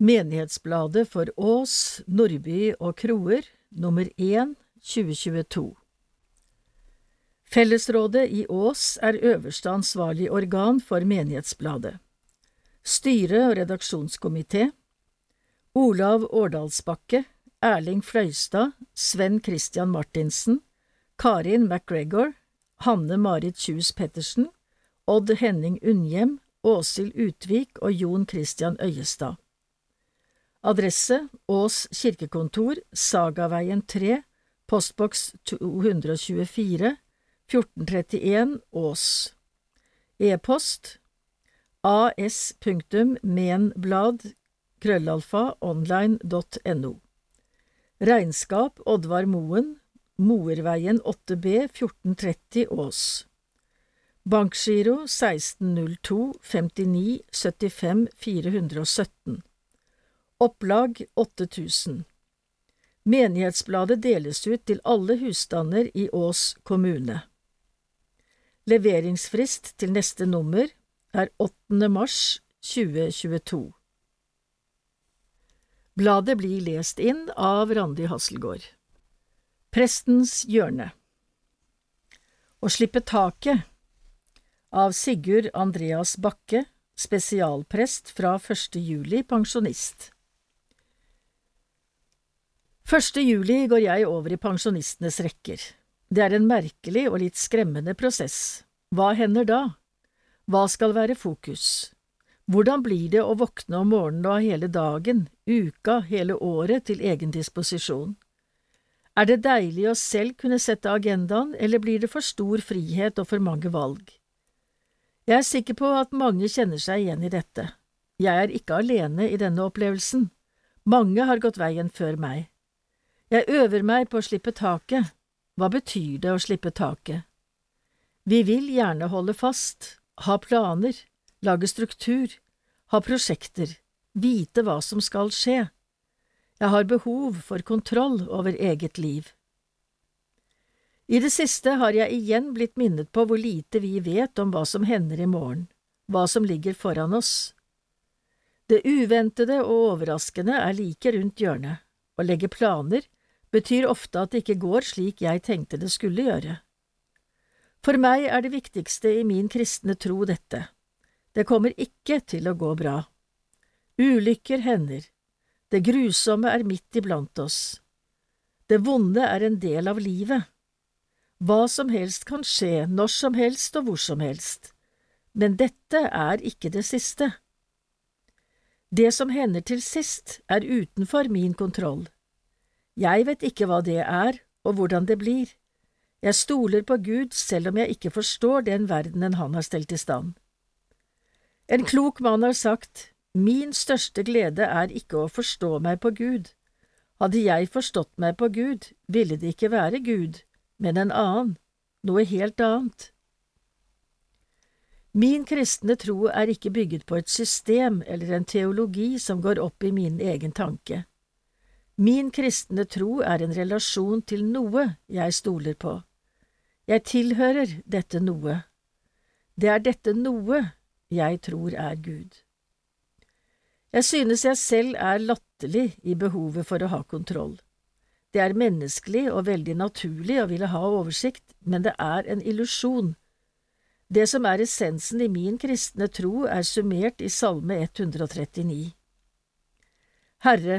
Menighetsbladet for Ås, Nordby og Kroer, nummer 1, 2022 Fellesrådet i Ås er øverste ansvarlig organ for Menighetsbladet. Styre og redaksjonskomité Olav Årdalsbakke, Erling Fløystad, Sven Christian Martinsen, Karin MacGregor, Hanne Marit Kjus Pettersen, Odd Henning Unnhjem, Åshild Utvik og Jon Christian Øyestad. Adresse Ås kirkekontor, Sagaveien 3, postboks 224, 1431 Ås. E-post as.menblad krøllalfa online.no. Regnskap Oddvar Moen, Moerveien 8B 1430 Ås. Bankgiro 1602 59 75 417. Opplag 8000 Menighetsbladet deles ut til alle husstander i Ås kommune. Leveringsfrist til neste nummer er 8. mars 2022. Bladet blir lest inn av Randi Hasselgaard. Prestens hjørne Å slippe taket av Sigurd Andreas Bakke, spesialprest fra 1. juli, pensjonist. 1. juli går jeg over i pensjonistenes rekker. Det er en merkelig og litt skremmende prosess. Hva hender da? Hva skal være fokus? Hvordan blir det å våkne om morgenen og ha hele dagen, uka, hele året til egen disposisjon? Er det deilig å selv kunne sette agendaen, eller blir det for stor frihet og for mange valg? Jeg er sikker på at mange kjenner seg igjen i dette. Jeg er ikke alene i denne opplevelsen. Mange har gått veien før meg. Jeg øver meg på å slippe taket. Hva betyr det å slippe taket? Vi vil gjerne holde fast, ha planer, lage struktur, ha prosjekter, vite hva som skal skje. Jeg har behov for kontroll over eget liv. I det siste har jeg igjen blitt minnet på hvor lite vi vet om hva som hender i morgen, hva som ligger foran oss. Det uventede og overraskende er like rundt hjørnet. Å legge planer betyr ofte at det ikke går slik jeg tenkte det skulle gjøre. For meg er det viktigste i min kristne tro dette, det kommer ikke til å gå bra. Ulykker hender, det grusomme er midt iblant oss. Det vonde er en del av livet. Hva som helst kan skje når som helst og hvor som helst, men dette er ikke det siste. Det som hender til sist, er utenfor min kontroll. Jeg vet ikke hva det er, og hvordan det blir. Jeg stoler på Gud selv om jeg ikke forstår den verdenen han har stelt i stand. En klok mann har sagt, Min største glede er ikke å forstå meg på Gud. Hadde jeg forstått meg på Gud, ville det ikke være Gud, men en annen, noe helt annet. Min kristne tro er ikke bygget på et system eller en teologi som går opp i min egen tanke. Min kristne tro er en relasjon til noe jeg stoler på. Jeg tilhører dette noe. Det er dette noe jeg tror er Gud. Jeg synes jeg selv er latterlig i behovet for å ha kontroll. Det er menneskelig og veldig naturlig å ville ha oversikt, men det er en illusjon. Det som er essensen i min kristne tro, er summert i Salme 139. Herre,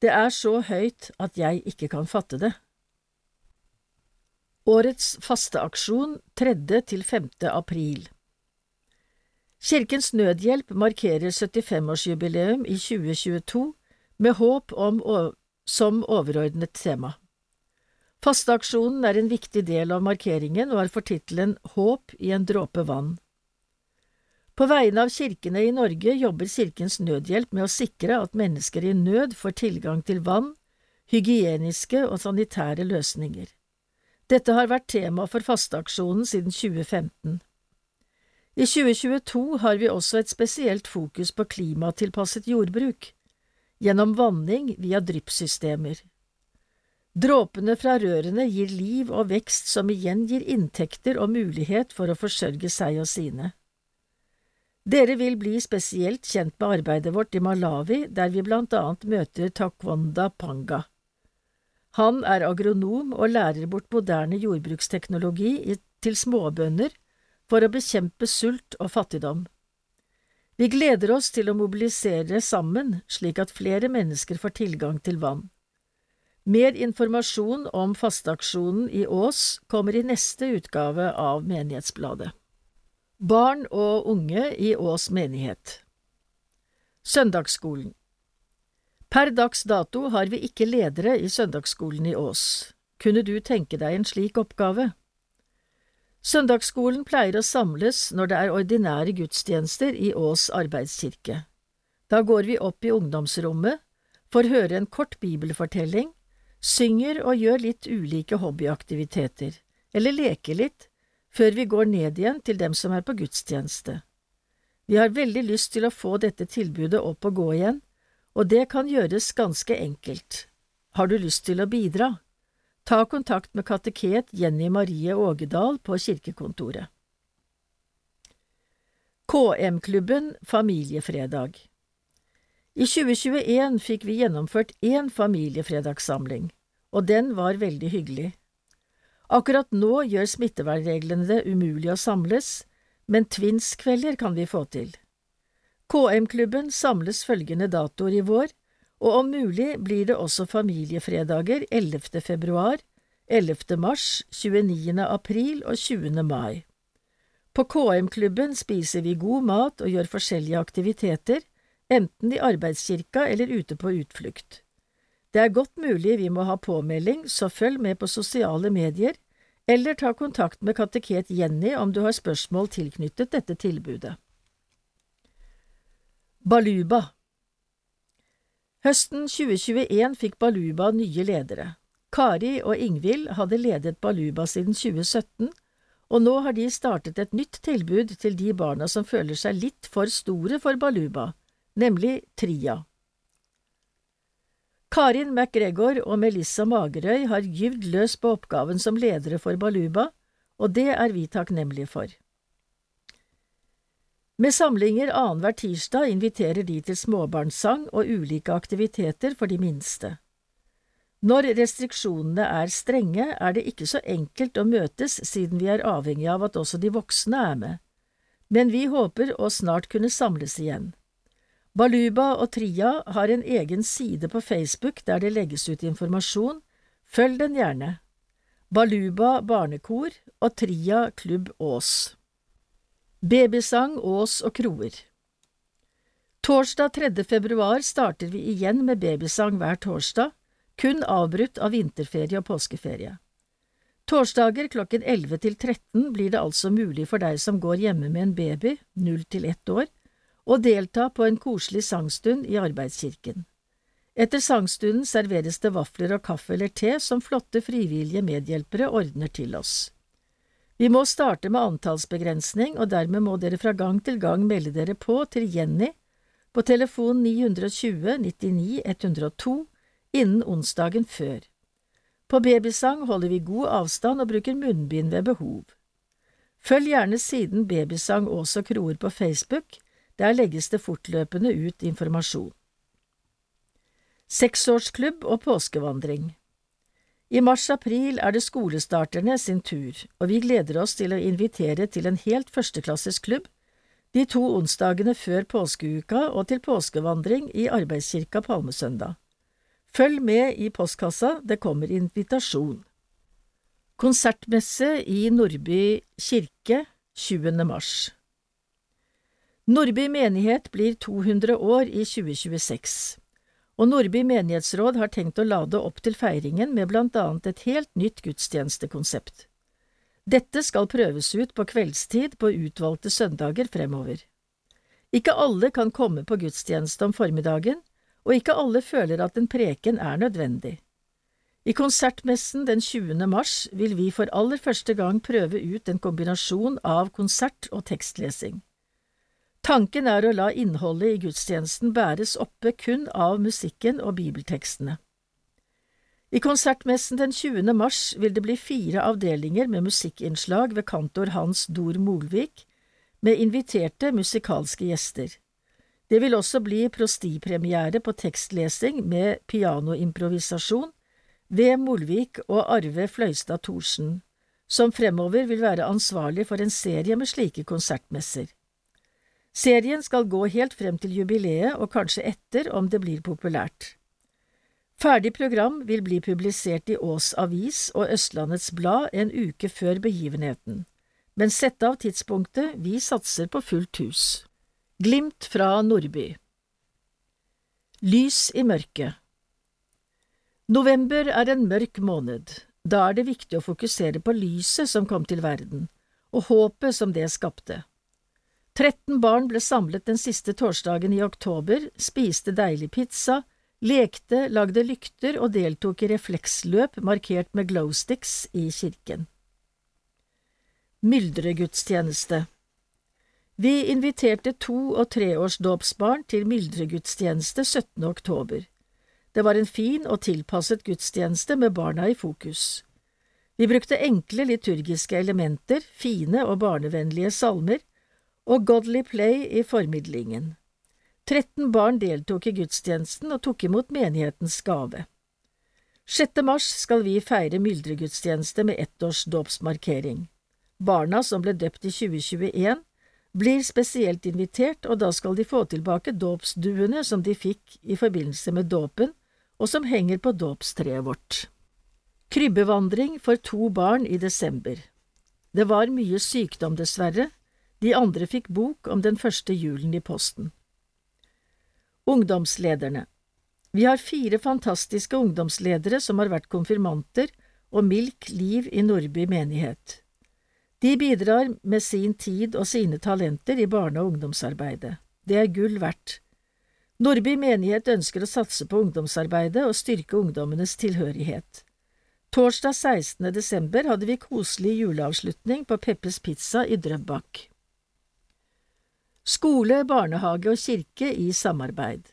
Det er så høyt at jeg ikke kan fatte det. Årets fasteaksjon 3. til 5. april Kirkens Nødhjelp markerer 75-årsjubileum i 2022 med håp om som overordnet tema. Fasteaksjonen er en viktig del av markeringen og har for tittelen Håp i en dråpe vann. På vegne av kirkene i Norge jobber Kirkens Nødhjelp med å sikre at mennesker i nød får tilgang til vann, hygieniske og sanitære løsninger. Dette har vært tema for fasteaksjonen siden 2015. I 2022 har vi også et spesielt fokus på klimatilpasset jordbruk, gjennom vanning via dryppsystemer. Dråpene fra rørene gir liv og vekst som igjen gir inntekter og mulighet for å forsørge seg og sine. Dere vil bli spesielt kjent med arbeidet vårt i Malawi, der vi blant annet møter Takwanda Panga. Han er agronom og lærer bort moderne jordbruksteknologi til småbønder for å bekjempe sult og fattigdom. Vi gleder oss til å mobilisere sammen slik at flere mennesker får tilgang til vann. Mer informasjon om fasteaksjonen i Ås kommer i neste utgave av Menighetsbladet. Barn og unge i Ås menighet Søndagsskolen Per dags dato har vi ikke ledere i søndagsskolen i Ås. Kunne du tenke deg en slik oppgave? Søndagsskolen pleier å samles når det er ordinære gudstjenester i Ås arbeidskirke. Da går vi opp i ungdomsrommet, får høre en kort bibelfortelling, synger og gjør litt ulike hobbyaktiviteter, eller leker litt, før vi går ned igjen til dem som er på gudstjeneste. Vi har veldig lyst til å få dette tilbudet opp og gå igjen, og det kan gjøres ganske enkelt. Har du lyst til å bidra? Ta kontakt med kateket Jenny Marie Ågedal på kirkekontoret. KM-klubben Familiefredag I 2021 fikk vi gjennomført én familiefredagssamling, og den var veldig hyggelig. Akkurat nå gjør smittevernreglene det umulig å samles, men Twins-kvelder kan vi få til. KM-klubben samles følgende datoer i vår, og om mulig blir det også familiefredager 11. februar, 11. mars, 29. april og 20. mai. På KM-klubben spiser vi god mat og gjør forskjellige aktiviteter, enten i arbeidskirka eller ute på utflukt. Det er godt mulig vi må ha påmelding, så følg med på sosiale medier, eller ta kontakt med kateket Jenny om du har spørsmål tilknyttet dette tilbudet. Baluba Høsten 2021 fikk Baluba nye ledere. Kari og Ingvild hadde ledet Baluba siden 2017, og nå har de startet et nytt tilbud til de barna som føler seg litt for store for Baluba, nemlig Tria. Karin McGregor og Melissa Magerøy har gyvd løs på oppgaven som ledere for Baluba, og det er vi takknemlige for. Med samlinger annenhver tirsdag inviterer de til småbarnssang og ulike aktiviteter for de minste. Når restriksjonene er strenge, er det ikke så enkelt å møtes siden vi er avhengig av at også de voksne er med, men vi håper å snart kunne samles igjen. Baluba og Tria har en egen side på Facebook der det legges ut informasjon, følg den gjerne. Baluba barnekor og Tria klubb Ås. Babysang, Ås og kroer Torsdag 3. februar starter vi igjen med babysang hver torsdag, kun avbrutt av vinterferie og påskeferie. Torsdager klokken 11 til 13 blir det altså mulig for deg som går hjemme med en baby, 0 til 1 år, å delta på en koselig sangstund i arbeidskirken. Etter sangstunden serveres det vafler og kaffe eller te som flotte frivillige medhjelpere ordner til oss. Vi må starte med antallsbegrensning, og dermed må dere fra gang til gang melde dere på til Jenny på telefon 920 99 102 innen onsdagen før. På babysang holder vi god avstand og bruker munnbind ved behov. Følg gjerne siden Babysang Ås og Kroer på Facebook, der legges det fortløpende ut informasjon. Seksårsklubb og påskevandring i mars–april er det skolestarterne sin tur, og vi gleder oss til å invitere til en helt førsteklasses klubb de to onsdagene før påskeuka og til påskevandring i Arbeidskirka Palmesøndag. Følg med i postkassa, det kommer invitasjon. Konsertmesse i Nordby kirke 20. mars Nordby menighet blir 200 år i 2026 og Nordby menighetsråd har tenkt å lade opp til feiringen med blant annet et helt nytt gudstjenestekonsept. Dette skal prøves ut på kveldstid på utvalgte søndager fremover. Ikke alle kan komme på gudstjeneste om formiddagen, og ikke alle føler at en preken er nødvendig. I konsertmessen den 20. mars vil vi for aller første gang prøve ut en kombinasjon av konsert og tekstlesing. Tanken er å la innholdet i gudstjenesten bæres oppe kun av musikken og bibeltekstene. I konsertmessen den 20. mars vil det bli fire avdelinger med musikkinnslag ved kantor Hans Dor Molvik, med inviterte musikalske gjester. Det vil også bli prostipremiere på tekstlesing med pianoimprovisasjon ved Molvik og Arve Fløystad Thorsen, som fremover vil være ansvarlig for en serie med slike konsertmesser. Serien skal gå helt frem til jubileet og kanskje etter om det blir populært. Ferdig program vil bli publisert i Ås Avis og Østlandets Blad en uke før begivenheten, men sett av tidspunktet vi satser på fullt hus. Glimt fra Nordby Lys i mørket November er en mørk måned. Da er det viktig å fokusere på lyset som kom til verden, og håpet som det skapte. 13 barn ble samlet den siste torsdagen i oktober, spiste deilig pizza, lekte, lagde lykter og deltok i refleksløp markert med glowsticks i kirken. Myldregudstjeneste Vi inviterte to- og treårsdåpsbarn til myldregudstjeneste 17. oktober. Det var en fin og tilpasset gudstjeneste med barna i fokus. Vi brukte enkle liturgiske elementer, fine og barnevennlige salmer, og Godly Play i formidlingen. 13 barn deltok i gudstjenesten og tok imot menighetens gave. 6. mars skal vi feire myldregudstjeneste med ettårsdåpsmarkering. Barna som ble døpt i 2021, blir spesielt invitert, og da skal de få tilbake dåpsduene som de fikk i forbindelse med dåpen, og som henger på dåpstreet vårt. Krybbevandring for to barn i desember. Det var mye sykdom, dessverre, de andre fikk bok om den første julen i posten. Ungdomslederne Vi har fire fantastiske ungdomsledere som har vært konfirmanter og Milk Liv i Nordby menighet. De bidrar med sin tid og sine talenter i barne- og ungdomsarbeidet. Det er gull verdt. Nordby menighet ønsker å satse på ungdomsarbeidet og styrke ungdommenes tilhørighet. Torsdag 16. desember hadde vi koselig juleavslutning på Peppes Pizza i Drøbak. Skole, barnehage og kirke i samarbeid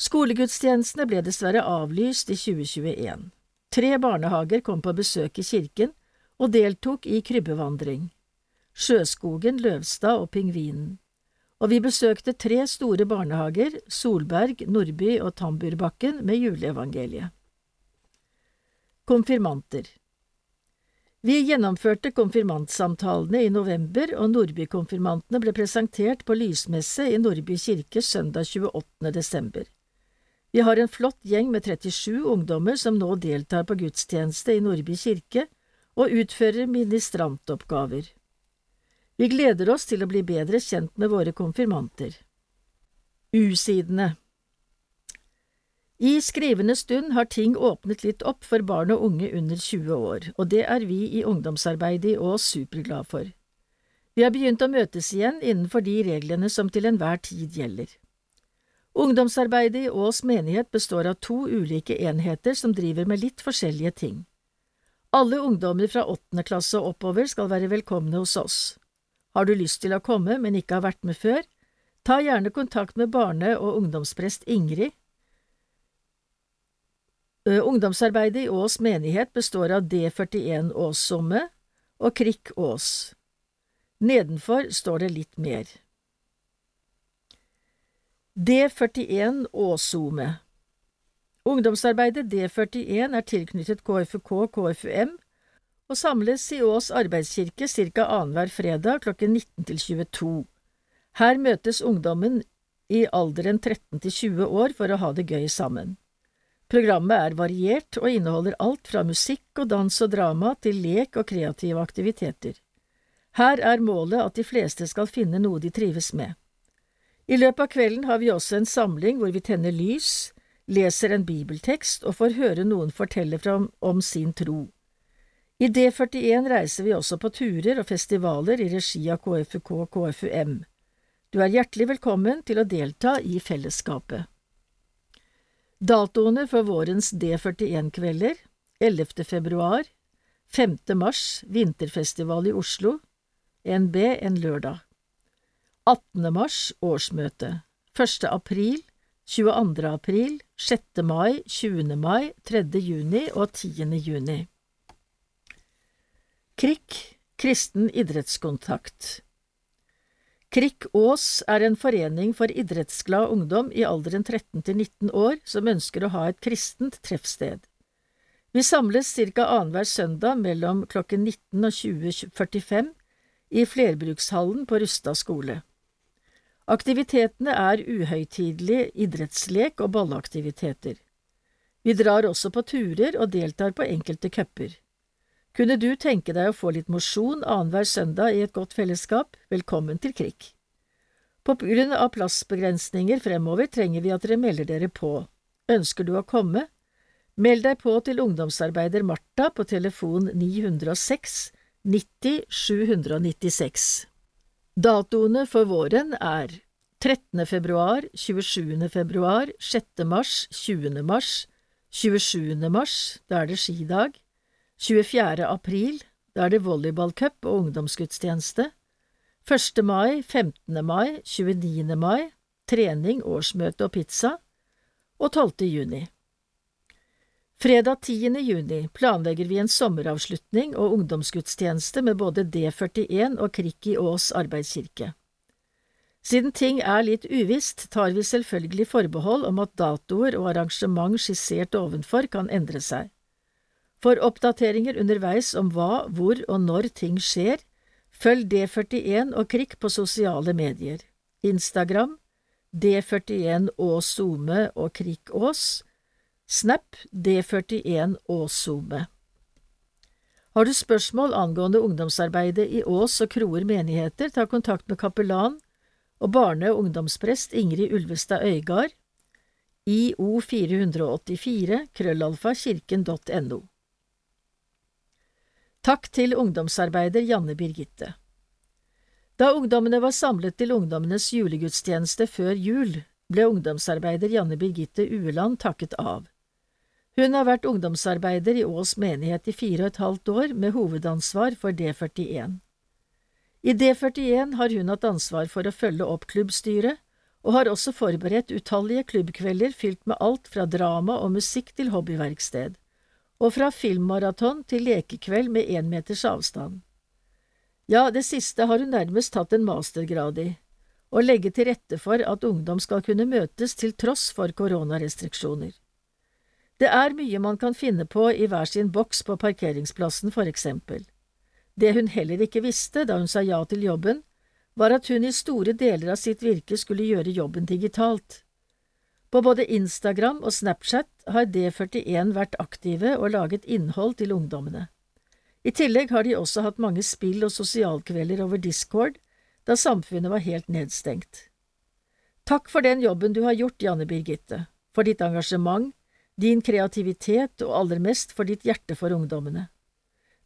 Skolegudstjenestene ble dessverre avlyst i 2021. Tre barnehager kom på besøk i kirken og deltok i krybbevandring. Sjøskogen, Løvstad og Pingvinen og vi besøkte tre store barnehager, Solberg, Nordby og Tamburbakken, med juleevangeliet. Konfirmanter Vi gjennomførte konfirmantsamtalene i november, og Nordby-konfirmantene ble presentert på lysmesse i Nordby kirke søndag 28. desember. Vi har en flott gjeng med 37 ungdommer som nå deltar på gudstjeneste i Nordby kirke og utfører ministrantoppgaver. Vi gleder oss til å bli bedre kjent med våre konfirmanter. U-sidene I skrivende stund har ting åpnet litt opp for barn og unge under 20 år, og det er vi i ungdomsarbeidet i Ås superglad for. Vi har begynt å møtes igjen innenfor de reglene som til enhver tid gjelder. Ungdomsarbeidet i Ås menighet består av to ulike enheter som driver med litt forskjellige ting. Alle ungdommer fra åttende klasse og oppover skal være velkomne hos oss. Har du lyst til å komme, men ikke har vært med før, ta gjerne kontakt med barne- og ungdomsprest Ingrid. Ungdomsarbeidet i Ås menighet består av D41 Åssomme og Krikk Ås. Nedenfor står det litt mer. D41 Åsome Ungdomsarbeidet D41 er tilknyttet KFK KFUM og samles i Ås arbeidskirke ca. annenhver fredag klokken 19 til 22. Her møtes ungdommen i alderen 13 til 20 år for å ha det gøy sammen. Programmet er variert og inneholder alt fra musikk og dans og drama til lek og kreative aktiviteter. Her er målet at de fleste skal finne noe de trives med. I løpet av kvelden har vi også en samling hvor vi tenner lys, leser en bibeltekst og får høre noen fortelle om, om sin tro. I D41 reiser vi også på turer og festivaler i regi av KFUK og KFUM. Du er hjertelig velkommen til å delta i fellesskapet. Datoene for vårens D41-kvelder 11. februar 5. mars Vinterfestival i Oslo NB en lørdag 18. mars årsmøte 1. april 22. april 6. mai 20. mai 3. juni og 10. juni KRIK Kristen idrettskontakt KRIK Ås er en forening for idrettsglad ungdom i alderen 13 til 19 år som ønsker å ha et kristent treffsted. Vi samles ca. annenhver søndag mellom klokken 19 og 20.45 i flerbrukshallen på Rustad skole. Aktivitetene er uhøytidelig idrettslek og balleaktiviteter. Vi drar også på turer og deltar på enkelte cuper. Kunne du tenke deg å få litt mosjon annenhver søndag i et godt fellesskap, velkommen til Krik. På grunn av plassbegrensninger fremover trenger vi at dere melder dere på. Ønsker du å komme? Meld deg på til ungdomsarbeider Martha på telefon 906 90 796. Datoene for våren er 13. februar, 27. februar, 6. mars, 20. mars, 27. mars, da er det skidag, 24. april, da er det volleyballcup og ungdomsgudstjeneste. 1. mai, 15. mai, 29. mai, trening, årsmøte og pizza. Og 12. juni. Fredag 10. juni planlegger vi en sommeravslutning og ungdomsgudstjeneste med både D41 og Krikk i Ås arbeidskirke. Siden ting er litt uvisst, tar vi selvfølgelig forbehold om at datoer og arrangement skissert ovenfor kan endre seg. For oppdateringer underveis om hva, hvor og når ting skjer, følg D41 og Krikk på sosiale medier. Instagram D41 og Zoome og Krikk Ås. Snap D41 og Zoome. Har du spørsmål angående ungdomsarbeidet i Ås og Kroer menigheter, ta kontakt med kapellan og barne- og ungdomsprest Ingrid Ulvestad Øygard, IO484, krøllalfa kirken.no. Takk til ungdomsarbeider Janne Birgitte. Da ungdommene var samlet til ungdommenes julegudstjeneste før jul, ble ungdomsarbeider Janne Birgitte Ueland takket av. Hun har vært ungdomsarbeider i Ås menighet i fire og et halvt år med hovedansvar for D41. I D41 har hun hatt ansvar for å følge opp klubbstyret, og har også forberedt utallige klubbkvelder fylt med alt fra drama og musikk til hobbyverksted og fra filmmaraton til lekekveld med én meters avstand. Ja, det siste har hun nærmest tatt en mastergrad i, å legge til rette for at ungdom skal kunne møtes til tross for koronarestriksjoner. Det er mye man kan finne på i hver sin boks på parkeringsplassen, for eksempel. Det hun heller ikke visste da hun sa ja til jobben, var at hun i store deler av sitt virke skulle gjøre jobben digitalt. På både Instagram og Snapchat har D41 vært aktive og laget innhold til ungdommene. I tillegg har de også hatt mange spill- og sosialkvelder over Discord, da samfunnet var helt nedstengt. Takk for den jobben du har gjort, Janne Birgitte, for ditt engasjement, din kreativitet og aller mest for ditt hjerte for ungdommene.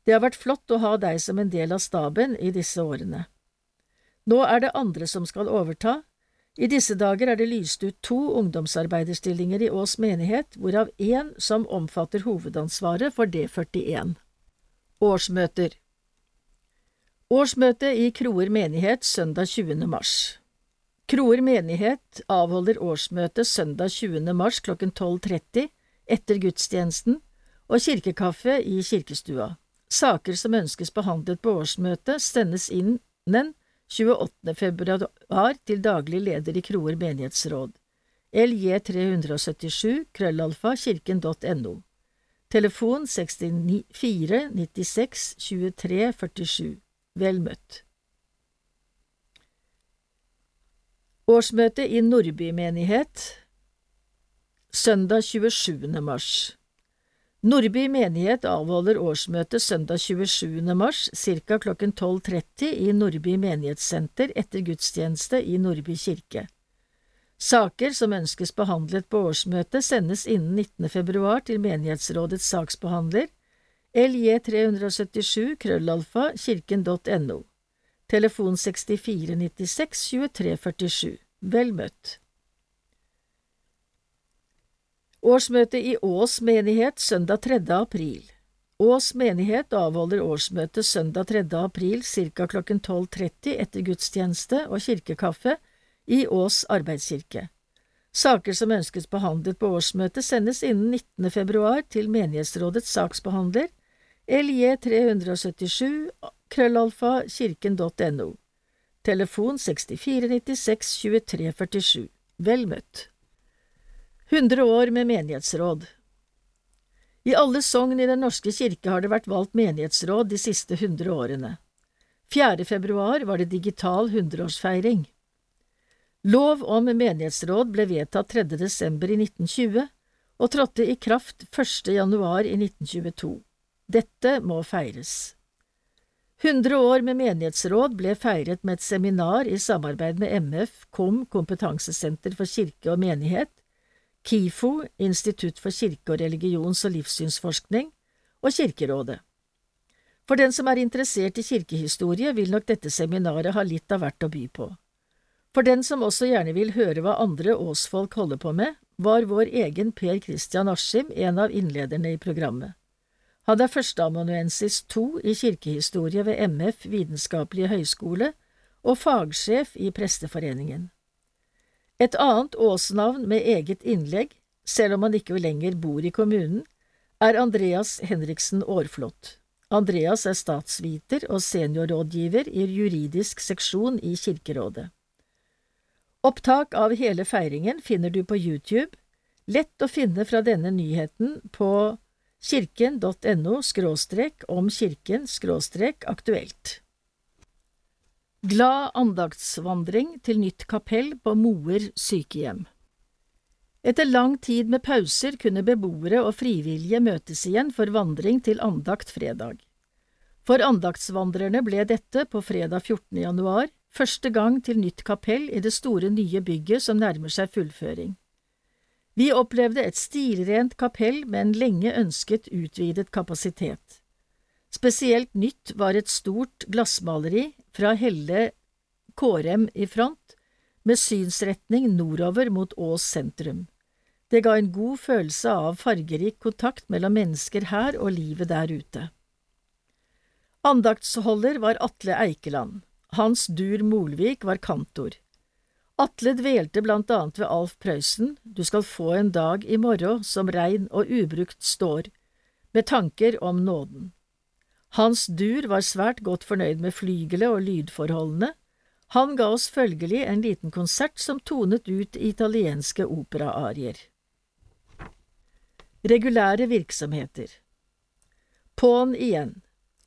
Det har vært flott å ha deg som en del av staben i disse årene. Nå er det andre som skal overta, i disse dager er det lyst ut to ungdomsarbeiderstillinger i Ås menighet, hvorav én som omfatter hovedansvaret for D41. Årsmøter Årsmøte i Kroer menighet søndag 20. mars Kroer menighet avholder årsmøte søndag 20. mars klokken 12.30 etter gudstjenesten og kirkekaffe i kirkestua. Saker som ønskes behandlet på årsmøtet, sendes inn 28. februar til daglig leder i Kroer menighetsråd. LJ 377 krøllalfa kirken.no. Telefon 64 96 23 47. Vel møtt. Årsmøte i Nordby menighet Søndag 27. mars Nordby menighet avholder årsmøte søndag 27. mars ca. klokken 12.30 i Nordby menighetssenter etter gudstjeneste i Nordby kirke. Saker som ønskes behandlet på årsmøtet, sendes innen 19. februar til menighetsrådets saksbehandler, LJ377 krøllalfa kirken.no. Telefon 6496 2347. Vel møtt. Årsmøte i Ås menighet søndag 3. april. Ås menighet avholder årsmøte søndag 3. april ca. klokken 12.30 etter gudstjeneste og kirkekaffe i Ås arbeidskirke. Saker som ønskes behandlet på årsmøtet, sendes innen 19. februar til menighetsrådets saksbehandler LJ 377 krøllalfa kirken.no. Telefon 6496 2347. Vel møtt. 100 år med menighetsråd I alle sogn i Den norske kirke har det vært valgt menighetsråd de siste 100 årene. 4. februar var det digital hundreårsfeiring. Lov om menighetsråd ble vedtatt 3. desember i 1920 og trådte i kraft 1. januar i 1922. Dette må feires. 100 år med menighetsråd ble feiret med et seminar i samarbeid med MF, KOM, Kompetansesenter for kirke og menighet, KIFO, Institutt for kirke- og religions- og livssynsforskning, og Kirkerådet. For den som er interessert i kirkehistorie, vil nok dette seminaret ha litt av hvert å by på. For den som også gjerne vil høre hva andre åsfolk holder på med, var vår egen Per Christian Askim en av innlederne i programmet. Han er førsteamanuensis to i kirkehistorie ved MF Vitenskapelige høgskole og fagsjef i Presteforeningen. Et annet åsnavn med eget innlegg, selv om han ikke lenger bor i kommunen, er Andreas Henriksen Aarflot. Andreas er statsviter og seniorrådgiver i juridisk seksjon i Kirkerådet. Opptak av hele feiringen finner du på YouTube, lett å finne fra denne nyheten på kirken.no om kirken aktuelt. Glad andaktsvandring til nytt kapell på Moer sykehjem. Etter lang tid med pauser kunne beboere og frivillige møtes igjen for vandring til andakt fredag. For andaktsvandrerne ble dette på fredag 14. januar første gang til nytt kapell i det store nye bygget som nærmer seg fullføring. Vi opplevde et stilrent kapell med en lenge ønsket utvidet kapasitet. Spesielt nytt var et stort glassmaleri fra Helle Kårem i front, med synsretning nordover mot Ås sentrum. Det ga en god følelse av fargerik kontakt mellom mennesker her og livet der ute. Andaktsholder var Atle Eikeland. Hans Dur Molvik var kantor. Atle dvelte blant annet ved Alf Prøysen, du skal få en dag i morgen som rein og ubrukt står, med tanker om nåden. Hans Dur var svært godt fornøyd med flygelet og lydforholdene, han ga oss følgelig en liten konsert som tonet ut italienske operaarier. Regulære virksomheter På'n igjen.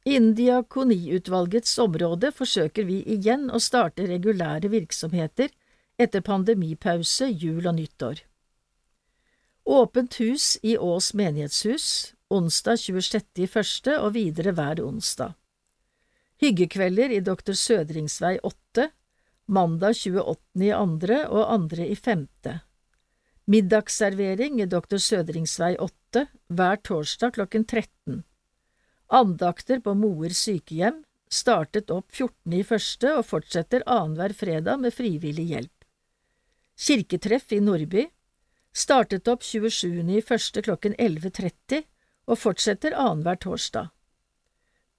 Innen Diakoniutvalgets område forsøker vi igjen å starte regulære virksomheter etter pandemipause, jul og nyttår. Åpent hus i Ås menighetshus, onsdag 26.1. og videre hver onsdag. Hyggekvelder i Dr. Sødringsvei 8, mandag 28.2. og 2.5. Middagsservering i Dr. Sødringsvei 8 hver torsdag klokken 13. Andakter på Moer sykehjem startet opp 14. i første og fortsetter annenhver fredag med frivillig hjelp. Kirketreff i Nordby startet opp 27. i første klokken 11.30 og fortsetter annenhver torsdag.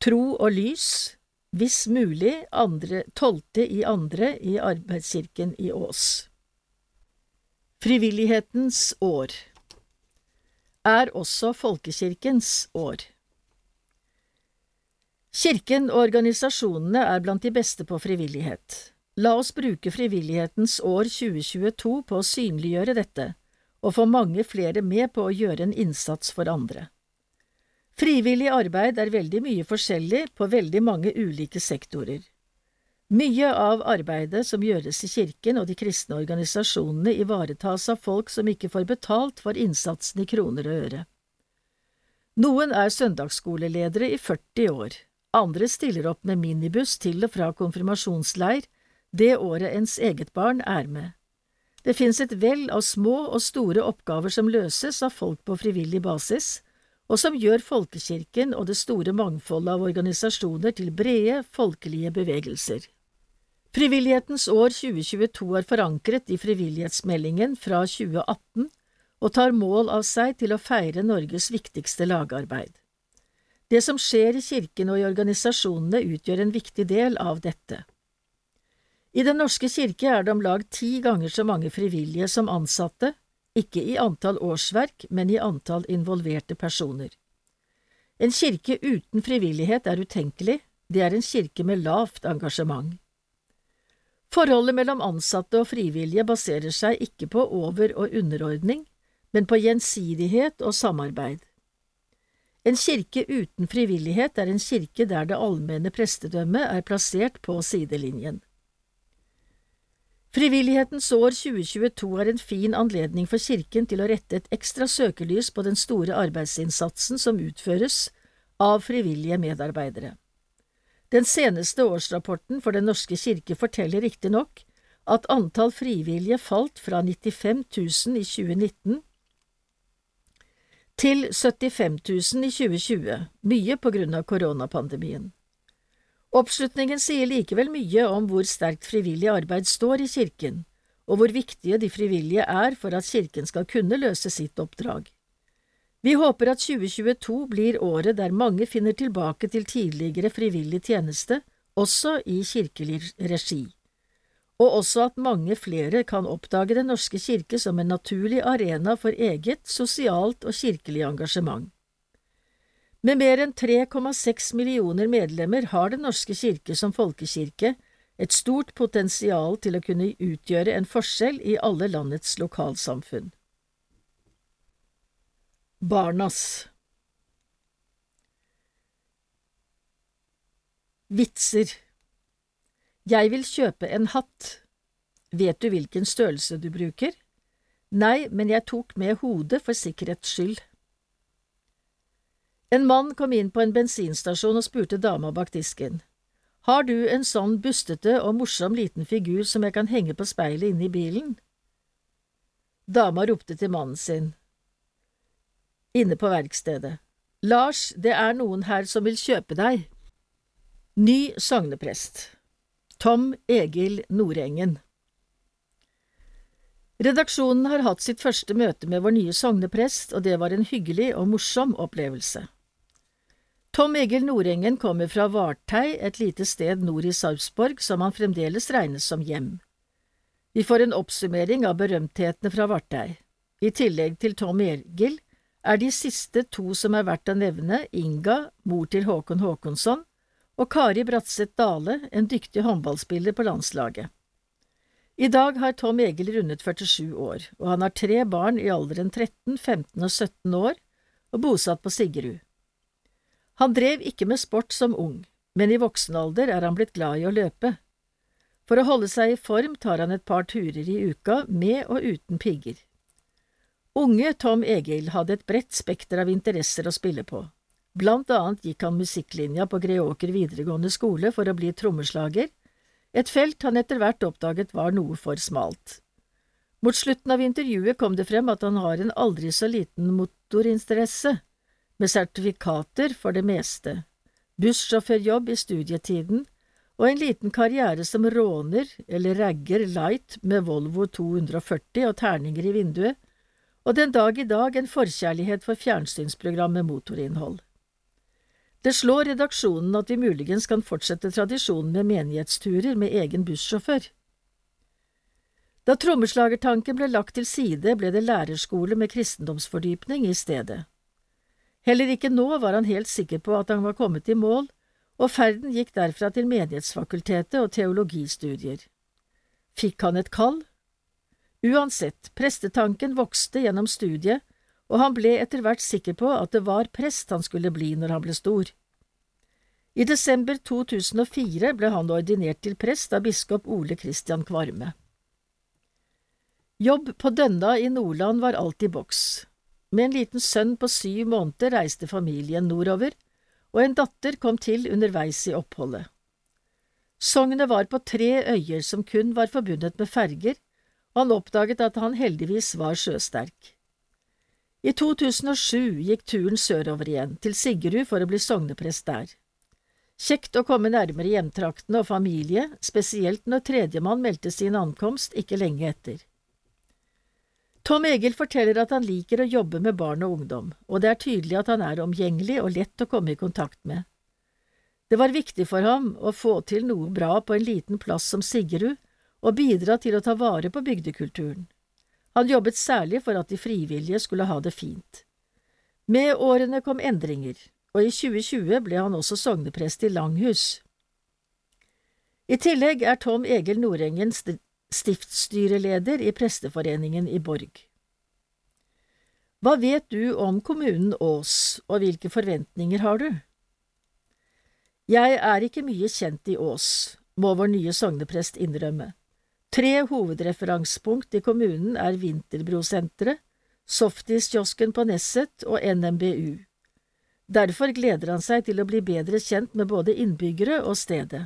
Tro og lys, hvis mulig andre, tolvte i andre i Arbeidskirken i Ås. Frivillighetens år er også folkekirkens år. Kirken og organisasjonene er blant de beste på frivillighet. La oss bruke frivillighetens år 2022 på å synliggjøre dette, og få mange flere med på å gjøre en innsats for andre. Frivillig arbeid er veldig mye forskjellig på veldig mange ulike sektorer. Mye av arbeidet som gjøres i kirken og de kristne organisasjonene, ivaretas av folk som ikke får betalt for innsatsen i kroner og øre. Noen er søndagsskoleledere i 40 år, andre stiller opp med minibuss til og fra konfirmasjonsleir det året ens eget barn er med. Det finnes et vell av små og store oppgaver som løses av folk på frivillig basis, og som gjør folkekirken og det store mangfoldet av organisasjoner til brede, folkelige bevegelser. Frivillighetens år 2022 er forankret i frivillighetsmeldingen fra 2018 og tar mål av seg til å feire Norges viktigste lagarbeid. Det som skjer i kirken og i organisasjonene utgjør en viktig del av dette. I Den norske kirke er det om lag ti ganger så mange frivillige som ansatte, ikke i antall årsverk, men i antall involverte personer. En kirke uten frivillighet er utenkelig, det er en kirke med lavt engasjement. Forholdet mellom ansatte og frivillige baserer seg ikke på over- og underordning, men på gjensidighet og samarbeid. En kirke uten frivillighet er en kirke der det allmenne prestedømmet er plassert på sidelinjen. Frivillighetens år 2022 er en fin anledning for Kirken til å rette et ekstra søkelys på den store arbeidsinnsatsen som utføres av frivillige medarbeidere. Den seneste årsrapporten for Den norske kirke forteller riktignok at antall frivillige falt fra 95 000 i 2019 til 75 000 i 2020, mye på grunn av koronapandemien. Oppslutningen sier likevel mye om hvor sterkt frivillig arbeid står i kirken, og hvor viktige de frivillige er for at kirken skal kunne løse sitt oppdrag. Vi håper at 2022 blir året der mange finner tilbake til tidligere frivillig tjeneste, også i kirkelig regi, og også at mange flere kan oppdage Den norske kirke som en naturlig arena for eget sosialt og kirkelig engasjement. Med mer enn 3,6 millioner medlemmer har Den norske kirke som folkekirke et stort potensial til å kunne utgjøre en forskjell i alle landets lokalsamfunn. Barnas Vitser Jeg vil kjøpe en hatt. Vet du hvilken størrelse du bruker? Nei, men jeg tok med hodet for sikkerhets skyld. En mann kom inn på en bensinstasjon og spurte dama bak disken. Har du en sånn bustete og morsom liten figur som jeg kan henge på speilet inne i bilen? Dama ropte til mannen sin inne på verkstedet. Lars, det er noen her som vil kjøpe deg. Ny sogneprest Tom Egil Nordengen Redaksjonen har hatt sitt første møte med vår nye sogneprest, og det var en hyggelig og morsom opplevelse. Tom Egil Nordengen kommer fra Vartei, et lite sted nord i Sarpsborg som han fremdeles regnes som hjem. Vi får en oppsummering av berømthetene fra Vartei. I tillegg til Tom Egil er de siste to som er verdt å nevne Inga, mor til Håkon Håkonsson, og Kari Bratseth Dale, en dyktig håndballspiller på landslaget. I dag har Tom Egil rundet 47 år, og han har tre barn i alderen 13, 15 og 17 år, og bosatt på Sigerud. Han drev ikke med sport som ung, men i voksen alder er han blitt glad i å løpe. For å holde seg i form tar han et par turer i uka, med og uten pigger. Unge Tom Egil hadde et bredt spekter av interesser å spille på. Blant annet gikk han musikklinja på Greåker videregående skole for å bli trommeslager, et felt han etter hvert oppdaget var noe for smalt. Mot slutten av intervjuet kom det frem at han har en aldri så liten motorinteresse, med sertifikater for det meste, bussjåførjobb i studietiden og en liten karriere som råner eller ragger light med Volvo 240 og terninger i vinduet, og den dag i dag en forkjærlighet for fjernsynsprogram med motorinnhold. Det slår redaksjonen at vi muligens kan fortsette tradisjonen med menighetsturer med egen bussjåfør. Da trommeslagertanken ble lagt til side, ble det lærerskole med kristendomsfordypning i stedet. Heller ikke nå var han helt sikker på at han var kommet i mål, og ferden gikk derfra til Menighetsfakultetet og teologistudier. Fikk han et kall? Uansett, prestetanken vokste gjennom studiet, og han ble etter hvert sikker på at det var prest han skulle bli når han ble stor. I desember 2004 ble han ordinert til prest av biskop Ole Christian Kvarme. Jobb på Dønna i Nordland var alt i boks. Med en liten sønn på syv måneder reiste familien nordover, og en datter kom til underveis i oppholdet. Sognet var på tre øyer som kun var forbundet med ferger, og han oppdaget at han heldigvis var sjøsterk. I 2007 gikk turen sørover igjen, til Sigerud for å bli sogneprest der. Kjekt å komme nærmere hjemtraktene og familie, spesielt når tredjemann meldte sin ankomst ikke lenge etter. Tom Egil forteller at han liker å jobbe med barn og ungdom, og det er tydelig at han er omgjengelig og lett å komme i kontakt med. Det var viktig for ham å få til noe bra på en liten plass som Siggerud, og bidra til å ta vare på bygdekulturen. Han jobbet særlig for at de frivillige skulle ha det fint. Med årene kom endringer, og i 2020 ble han også sogneprest i Langhus. I tillegg er Tom Egil Nordengen stiftsstyreleder i Presteforeningen i Borg. Hva vet du om kommunen Ås, og hvilke forventninger har du? Jeg er ikke mye kjent i Ås, må vår nye sogneprest innrømme. Tre hovedreferansepunkt i kommunen er Vinterbrosenteret, Softiskiosken på Nesset og NMBU. Derfor gleder han seg til å bli bedre kjent med både innbyggere og stedet.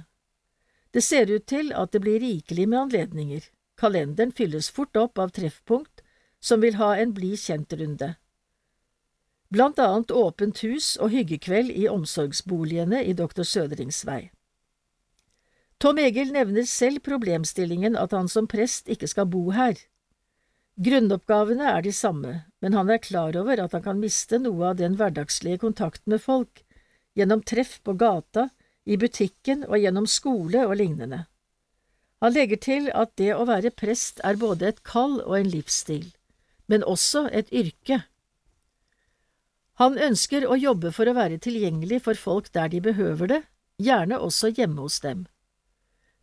Det ser ut til at det blir rikelig med anledninger. Kalenderen fylles fort opp av treffpunkt som vil ha en bli kjent-runde. Blant annet åpent hus og hyggekveld i omsorgsboligene i Dr. Søderings vei. Tom Egil nevner selv problemstillingen at han som prest ikke skal bo her. Grunnoppgavene er de samme, men han er klar over at han kan miste noe av den hverdagslige kontakten med folk, gjennom treff på gata, i butikken og gjennom skole og lignende. Han legger til at det å være prest er både et kall og en livsstil, men også et yrke. Han ønsker å jobbe for å være tilgjengelig for folk der de behøver det, gjerne også hjemme hos dem.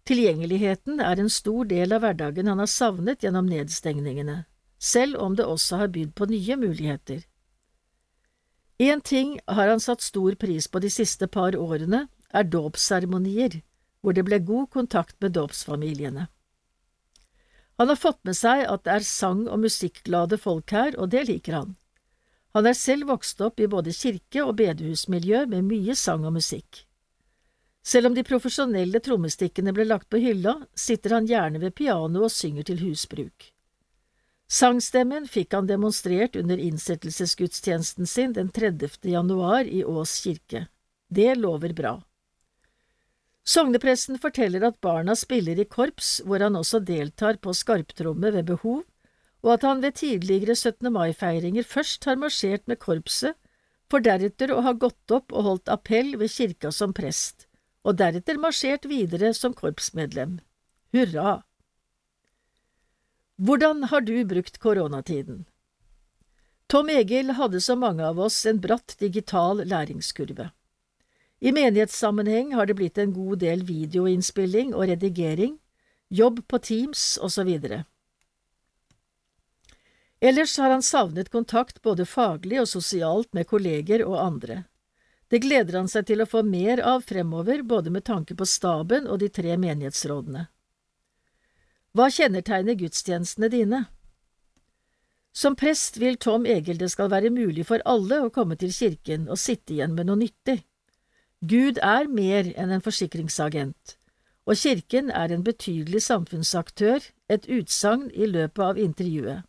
Tilgjengeligheten er en stor del av hverdagen han har savnet gjennom nedstengningene, selv om det også har bydd på nye muligheter. Én ting har han satt stor pris på de siste par årene, er dåpsseremonier, hvor det ble god kontakt med dåpsfamiliene. Han har fått med seg at det er sang- og musikkglade folk her, og det liker han. Han er selv vokst opp i både kirke- og bedehusmiljø med mye sang og musikk. Selv om de profesjonelle trommestikkene ble lagt på hylla, sitter han gjerne ved pianoet og synger til husbruk. Sangstemmen fikk han demonstrert under innsettelsesgudstjenesten sin den 30. januar i Ås kirke. Det lover bra. Sognepresten forteller at barna spiller i korps, hvor han også deltar på skarptromme ved behov, og at han ved tidligere 17. mai-feiringer først har marsjert med korpset, for deretter å ha gått opp og holdt appell ved kirka som prest, og deretter marsjert videre som korpsmedlem. Hurra! Hvordan har du brukt koronatiden? Tom Egil hadde som mange av oss en bratt digital læringskurve. I menighetssammenheng har det blitt en god del videoinnspilling og redigering, jobb på Teams osv. Ellers har han savnet kontakt både faglig og sosialt med kolleger og andre. Det gleder han seg til å få mer av fremover, både med tanke på staben og de tre menighetsrådene. Hva kjennetegner gudstjenestene dine? Som prest vil Tom Egil det skal være mulig for alle å komme til kirken og sitte igjen med noe nyttig. Gud er mer enn en forsikringsagent, og kirken er en betydelig samfunnsaktør, et utsagn i løpet av intervjuet.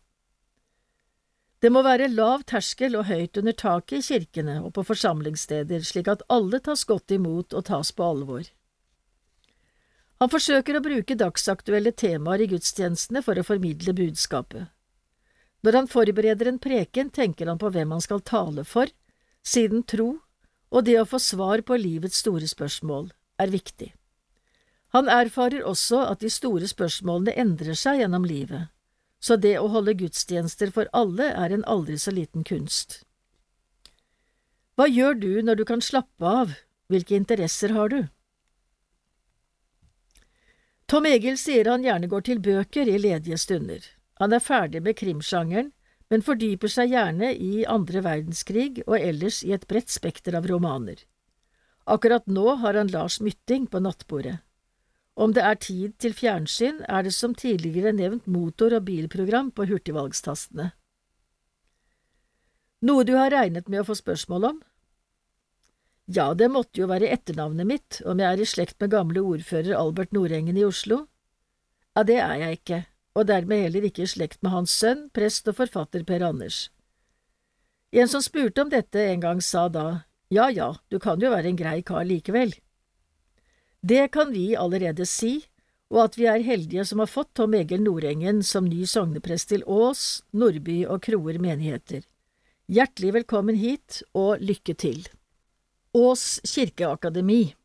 Det må være lav terskel og høyt under taket i kirkene og på forsamlingssteder, slik at alle tas godt imot og tas på alvor. Han forsøker å bruke dagsaktuelle temaer i gudstjenestene for å formidle budskapet. Når han forbereder en preken, tenker han på hvem han skal tale for, siden tro og det å få svar på livets store spørsmål er viktig. Han erfarer også at de store spørsmålene endrer seg gjennom livet, så det å holde gudstjenester for alle er en aldri så liten kunst. Hva gjør du når du kan slappe av, hvilke interesser har du? Tom Egil sier han gjerne går til bøker i ledige stunder. Han er ferdig med krimsjangeren, men fordyper seg gjerne i andre verdenskrig og ellers i et bredt spekter av romaner. Akkurat nå har han Lars Mytting på nattbordet. Om det er tid til fjernsyn, er det som tidligere nevnt motor- og bilprogram på hurtigvalgstastene. Noe du har regnet med å få spørsmål om? Ja, det måtte jo være etternavnet mitt, om jeg er i slekt med gamle ordfører Albert Nordengen i Oslo. Ja, det er jeg ikke, og dermed heller ikke i slekt med hans sønn, prest og forfatter Per Anders. En som spurte om dette en gang, sa da ja ja, du kan jo være en grei kar likevel. Det kan vi allerede si, og at vi er heldige som har fått Tom Egil Nordengen som ny sogneprest til Ås, Nordby og Kroer menigheter. Hjertelig velkommen hit, og lykke til. Ås kirkeakademi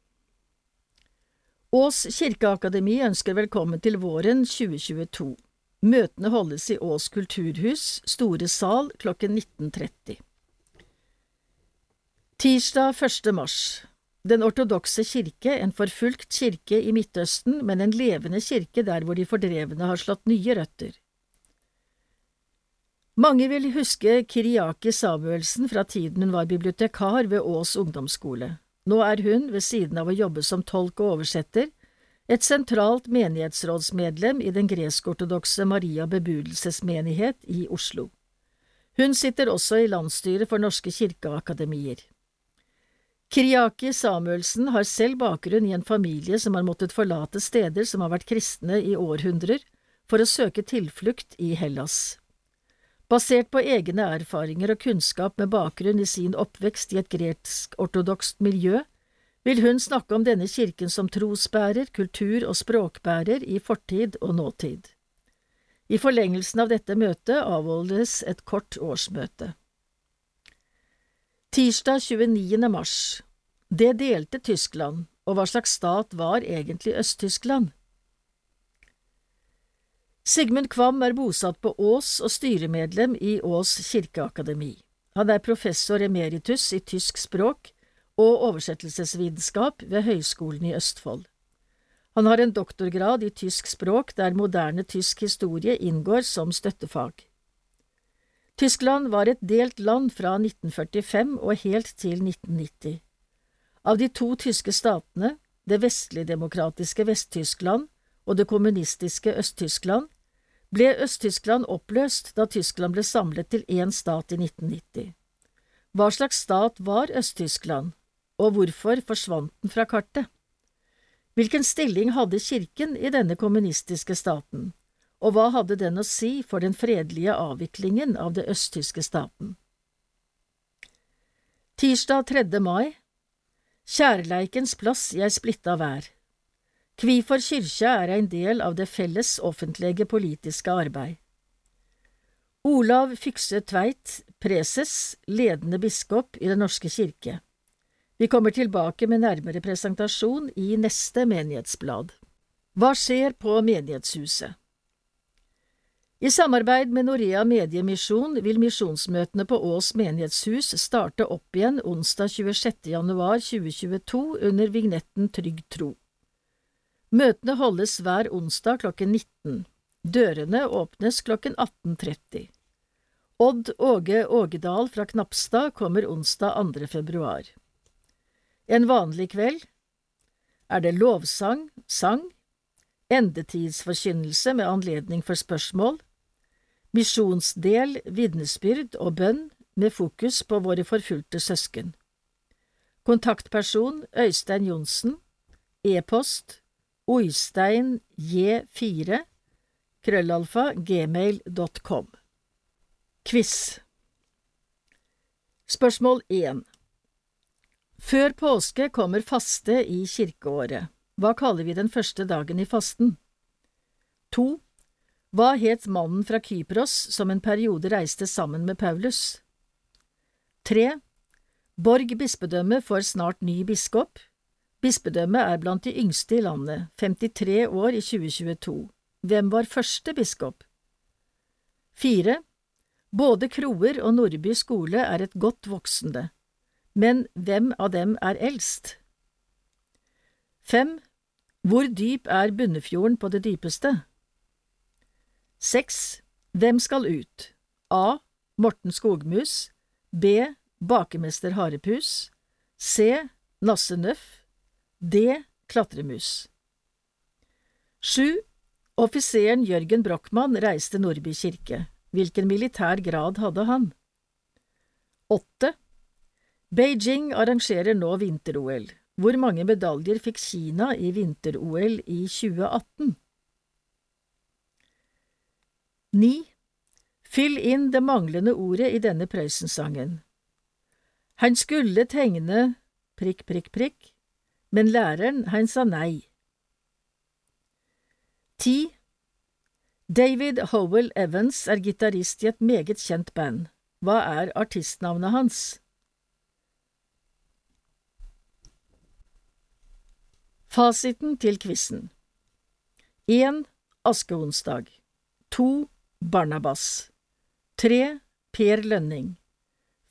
Ås kirkeakademi ønsker velkommen til våren 2022. Møtene holdes i Ås kulturhus, Store sal, klokken 19.30. Tirsdag 1. mars Den ortodokse kirke, en forfulgt kirke i Midtøsten, men en levende kirke der hvor de fordrevne har slått nye røtter. Mange vil huske Kiriaki Samuelsen fra tiden hun var bibliotekar ved Ås ungdomsskole. Nå er hun, ved siden av å jobbe som tolk og oversetter, et sentralt menighetsrådsmedlem i den gresk-ortodokse Maria Bebudelsesmenighet i Oslo. Hun sitter også i landsstyret for Norske kirkeakademier. Kriaki Samuelsen har selv bakgrunn i en familie som har måttet forlate steder som har vært kristne i århundrer, for å søke tilflukt i Hellas. Basert på egne erfaringer og kunnskap med bakgrunn i sin oppvekst i et gresk-ortodokst miljø, vil hun snakke om denne kirken som trosbærer, kultur- og språkbærer i fortid og nåtid. I forlengelsen av dette møtet avholdes et kort årsmøte. Tirsdag 29. mars Det delte Tyskland, og hva slags stat var egentlig Øst-Tyskland? Sigmund Kvam er bosatt på Ås og styremedlem i Ås kirkeakademi. Han er professor emeritus i tysk språk og oversettelsesvitenskap ved Høgskolen i Østfold. Han har en doktorgrad i tysk språk der moderne tysk historie inngår som støttefag. Tyskland var et delt land fra 1945 og helt til 1990. Av de to tyske statene, det vestlig-demokratiske Vest-Tyskland og det kommunistiske Øst-Tyskland, ble Øst-Tyskland oppløst da Tyskland ble samlet til én stat i 1990. Hva slags stat var Øst-Tyskland, og hvorfor forsvant den fra kartet? Hvilken stilling hadde kirken i denne kommunistiske staten, og hva hadde den å si for den fredelige avviklingen av det østtyske staten? Tirsdag 3. mai Kjærleikens plass ei splitta vær Kvifor kyrkja er ein del av det felles offentlege politiske arbeid. Olav Fykse Tveit, preses, ledende biskop i Den norske kirke. Vi kommer tilbake med nærmere presentasjon i neste menighetsblad. Hva skjer på menighetshuset? I samarbeid med Norea Mediemisjon vil misjonsmøtene på Ås menighetshus starte opp igjen onsdag 26. januar 2022 under vignetten Trygg tro. Møtene holdes hver onsdag klokken 19. Dørene åpnes klokken 18.30. Odd Åge Ågedal fra Knapstad kommer onsdag 2. februar. En vanlig kveld er det lovsang, sang, endetidsforkynnelse med anledning for spørsmål, misjonsdel, vitnesbyrd og bønn med fokus på våre forfulgte søsken. Kontaktperson Øystein Johnsen, e-post Oystein J4 krøllalfa gmail.com Quiz Spørsmål 1 Før påske kommer faste i kirkeåret. Hva kaller vi den første dagen i fasten? 2. Hva het mannen fra Kypros som en periode reiste sammen med Paulus? 3. Borg bispedømme får snart ny biskop. Bispedømmet er blant de yngste i landet, 53 år i 2022. Hvem var første biskop? Fire. Både Kroer og Nordby skole er et godt voksende, men hvem av dem er eldst? Fem. Hvor dyp er Bunnefjorden på det dypeste? Seks. Hvem skal ut? A. Morten Skogmus B. Bakemester Harepus C. Nasse Nøff D. Klatremus. 7. Offiseren Jørgen Brochmann reiste Nordby kirke. Hvilken militær grad hadde han? 8. Beijing arrangerer nå vinter-OL. Hvor mange medaljer fikk Kina i vinter-OL i 2018? 9. Fyll inn det manglende ordet i denne Prøysen-sangen. Han skulle tegne prikk, prikk, prikk, men læreren, han sa nei. 10. David Howell Evans er gitarist i et meget kjent band. Hva er artistnavnet hans? Fasiten til quizen 1. Askeonsdag 2. Barnabas 3. Per Lønning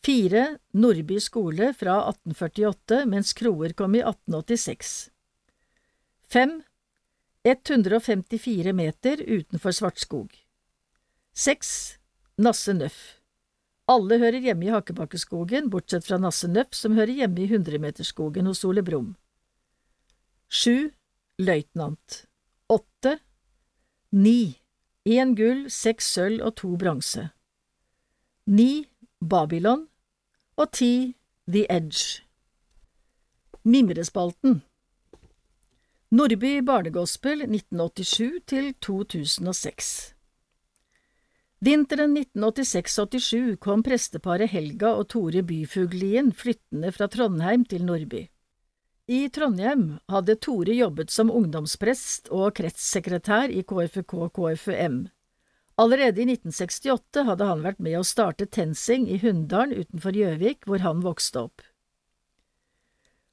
4. Nordby skole fra 1848, mens Kroer kom i 1886 5. 154 meter utenfor Svartskog. 6. Nasse Nøff. Alle hører hjemme i Hakkebakkeskogen, bortsett fra Nasse Nøff, som hører hjemme i Hundremeterskogen hos Ole Brumm. 7. Løytnant. 8. 9. Én gull, seks sølv og to bronse. 9. Babylon. Og 10. The Edge. Mimrespalten. Nordby barnegospel 1987 til 2006 Vinteren 1986–87 kom presteparet Helga og Tore Byfuglien flyttende fra Trondheim til Nordby. I Trondheim hadde Tore jobbet som ungdomsprest og kretssekretær i KFUK-KFUM. Allerede i 1968 hadde han vært med å starte TenSing i Hunndalen utenfor Gjøvik, hvor han vokste opp.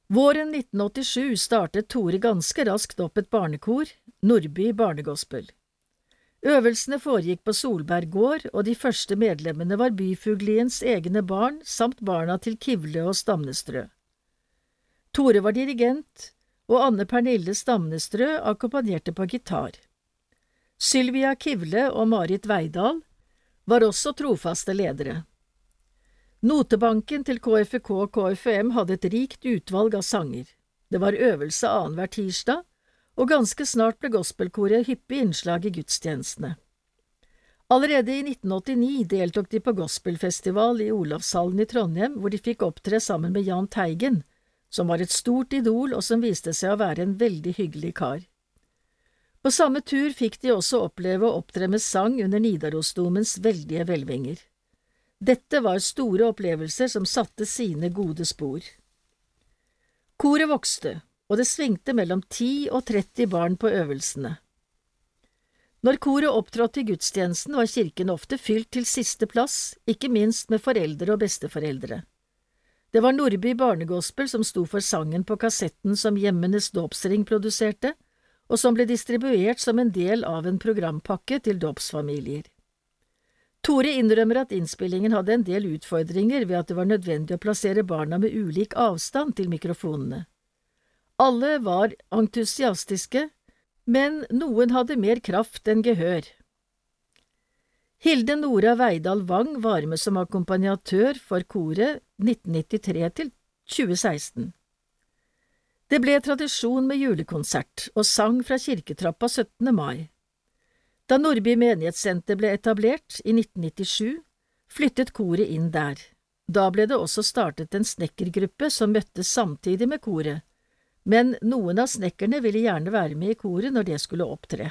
Våren 1987 startet Tore ganske raskt opp et barnekor, Nordby barnegospel. Øvelsene foregikk på Solberg gård, og de første medlemmene var byfugliens egne barn samt barna til Kivle og Stamnestrø. Tore var dirigent, og Anne Pernille Stamnestrø akkompagnerte på gitar. Sylvia Kivle og Marit Veidal var også trofaste ledere. Notebanken til KFK og KFM hadde et rikt utvalg av sanger. Det var øvelse annenhver tirsdag, og ganske snart ble gospelkoret hyppig innslag i gudstjenestene. Allerede i 1989 deltok de på gospelfestival i Olavshallen i Trondheim, hvor de fikk opptre sammen med Jahn Teigen, som var et stort idol og som viste seg å være en veldig hyggelig kar. På samme tur fikk de også oppleve å opptre med sang under Nidarosdomens veldige hvelvinger. Dette var store opplevelser som satte sine gode spor. Koret vokste, og det svingte mellom 10 og 30 barn på øvelsene. Når koret opptrådte i gudstjenesten, var kirken ofte fylt til siste plass, ikke minst med foreldre og besteforeldre. Det var Nordby Barnegospel som sto for sangen på kassetten som Hjemmenes dåpsring produserte, og som ble distribuert som en del av en programpakke til dåpsfamilier. Tore innrømmer at innspillingen hadde en del utfordringer ved at det var nødvendig å plassere barna med ulik avstand til mikrofonene. Alle var entusiastiske, men noen hadde mer kraft enn gehør. Hilde Nora Veidal Wang var med som akkompagnatør for koret 1993 til 2016. Det ble tradisjon med julekonsert og sang fra kirketrappa 17. mai. Da Nordby menighetssenter ble etablert i 1997, flyttet koret inn der. Da ble det også startet en snekkergruppe som møttes samtidig med koret, men noen av snekkerne ville gjerne være med i koret når det skulle opptre.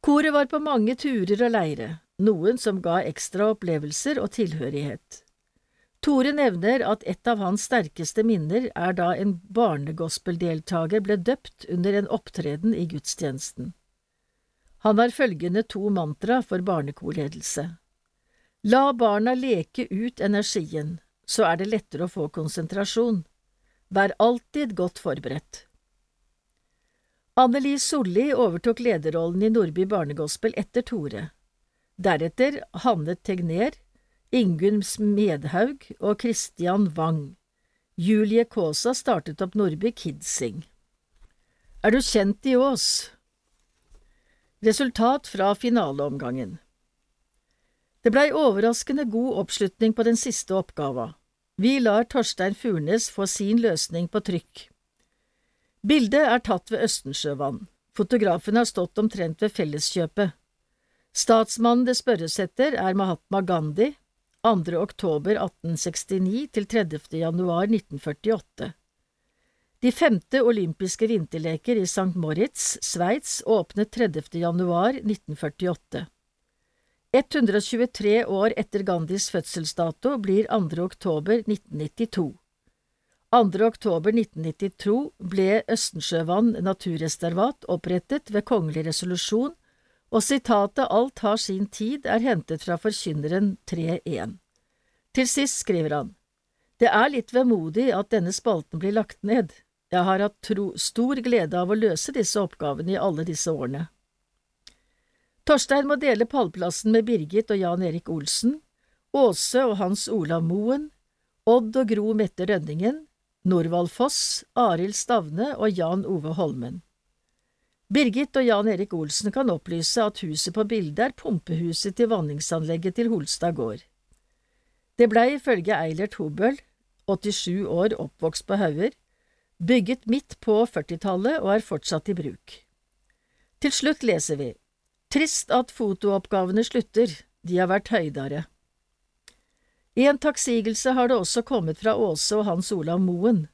Koret var på mange turer og leire, noen som ga ekstra opplevelser og tilhørighet. Tore nevner at et av hans sterkeste minner er da en barnegospeldeltaker ble døpt under en opptreden i gudstjenesten. Han har følgende to mantra for barnekorledelse. La barna leke ut energien, så er det lettere å få konsentrasjon. Vær alltid godt forberedt. Anneli Solli overtok lederrollen i Nordby barnegospel etter Tore. Deretter Hanne Tegner, Ingunn Smedhaug og Christian Wang. Julie Kaasa startet opp Nordby Kidsing. Er du kjent i Ås? Resultat fra finaleomgangen Det blei overraskende god oppslutning på den siste oppgava. Vi lar Torstein Furnes få sin løsning på trykk. Bildet er tatt ved Østensjøvann. Fotografen har stått omtrent ved felleskjøpet. Statsmannen det spørres etter, er Mahatma Gandhi, 2. oktober 1869 til 30. januar 1948. De femte olympiske vinterleker i St. Moritz, Sveits, åpnet 30. januar 1948. 123 år etter Gandhis fødselsdato blir 2. oktober 1992. 2. oktober 1992 ble Østensjøvann naturreservat opprettet ved kongelig resolusjon, og sitatet Alt har sin tid er hentet fra Forkynneren 3.1. Til sist skriver han, Det er litt vemodig at denne spalten blir lagt ned, jeg har hatt tro, stor glede av å løse disse oppgavene i alle disse årene. Torstein må dele pallplassen med Birgit og Jan Erik Olsen, Åse og Hans Olav Moen, Odd og Gro Mette Rønningen, Norvald Foss, Arild Stavne og Jan Ove Holmen. Birgit og Jan Erik Olsen kan opplyse at huset på bildet er pumpehuset til vanningsanlegget til Holstad gård. Det blei ifølge Eilert Hobøl, 87 år oppvokst på Hauger, bygget midt på 40-tallet og er fortsatt i bruk. Til slutt leser vi Trist at fotooppgavene slutter, de har vært høydere. En takksigelse har det også kommet fra Åse og Hans Olav Moen.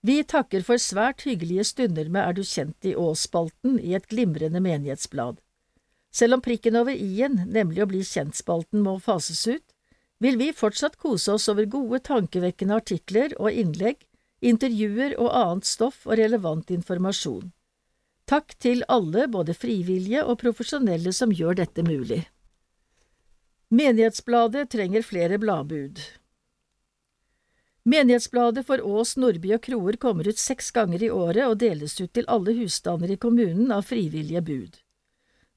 Vi takker for svært hyggelige stunder med Er du kjent i Ås-spalten i et glimrende menighetsblad. Selv om prikken over i-en, nemlig å bli kjent-spalten, må fases ut, vil vi fortsatt kose oss over gode, tankevekkende artikler og innlegg, intervjuer og annet stoff og relevant informasjon. Takk til alle, både frivillige og profesjonelle, som gjør dette mulig. Menighetsbladet trenger flere bladbud. Menighetsbladet for Ås, Nordby og Kroer kommer ut seks ganger i året og deles ut til alle husstander i kommunen av frivillige bud.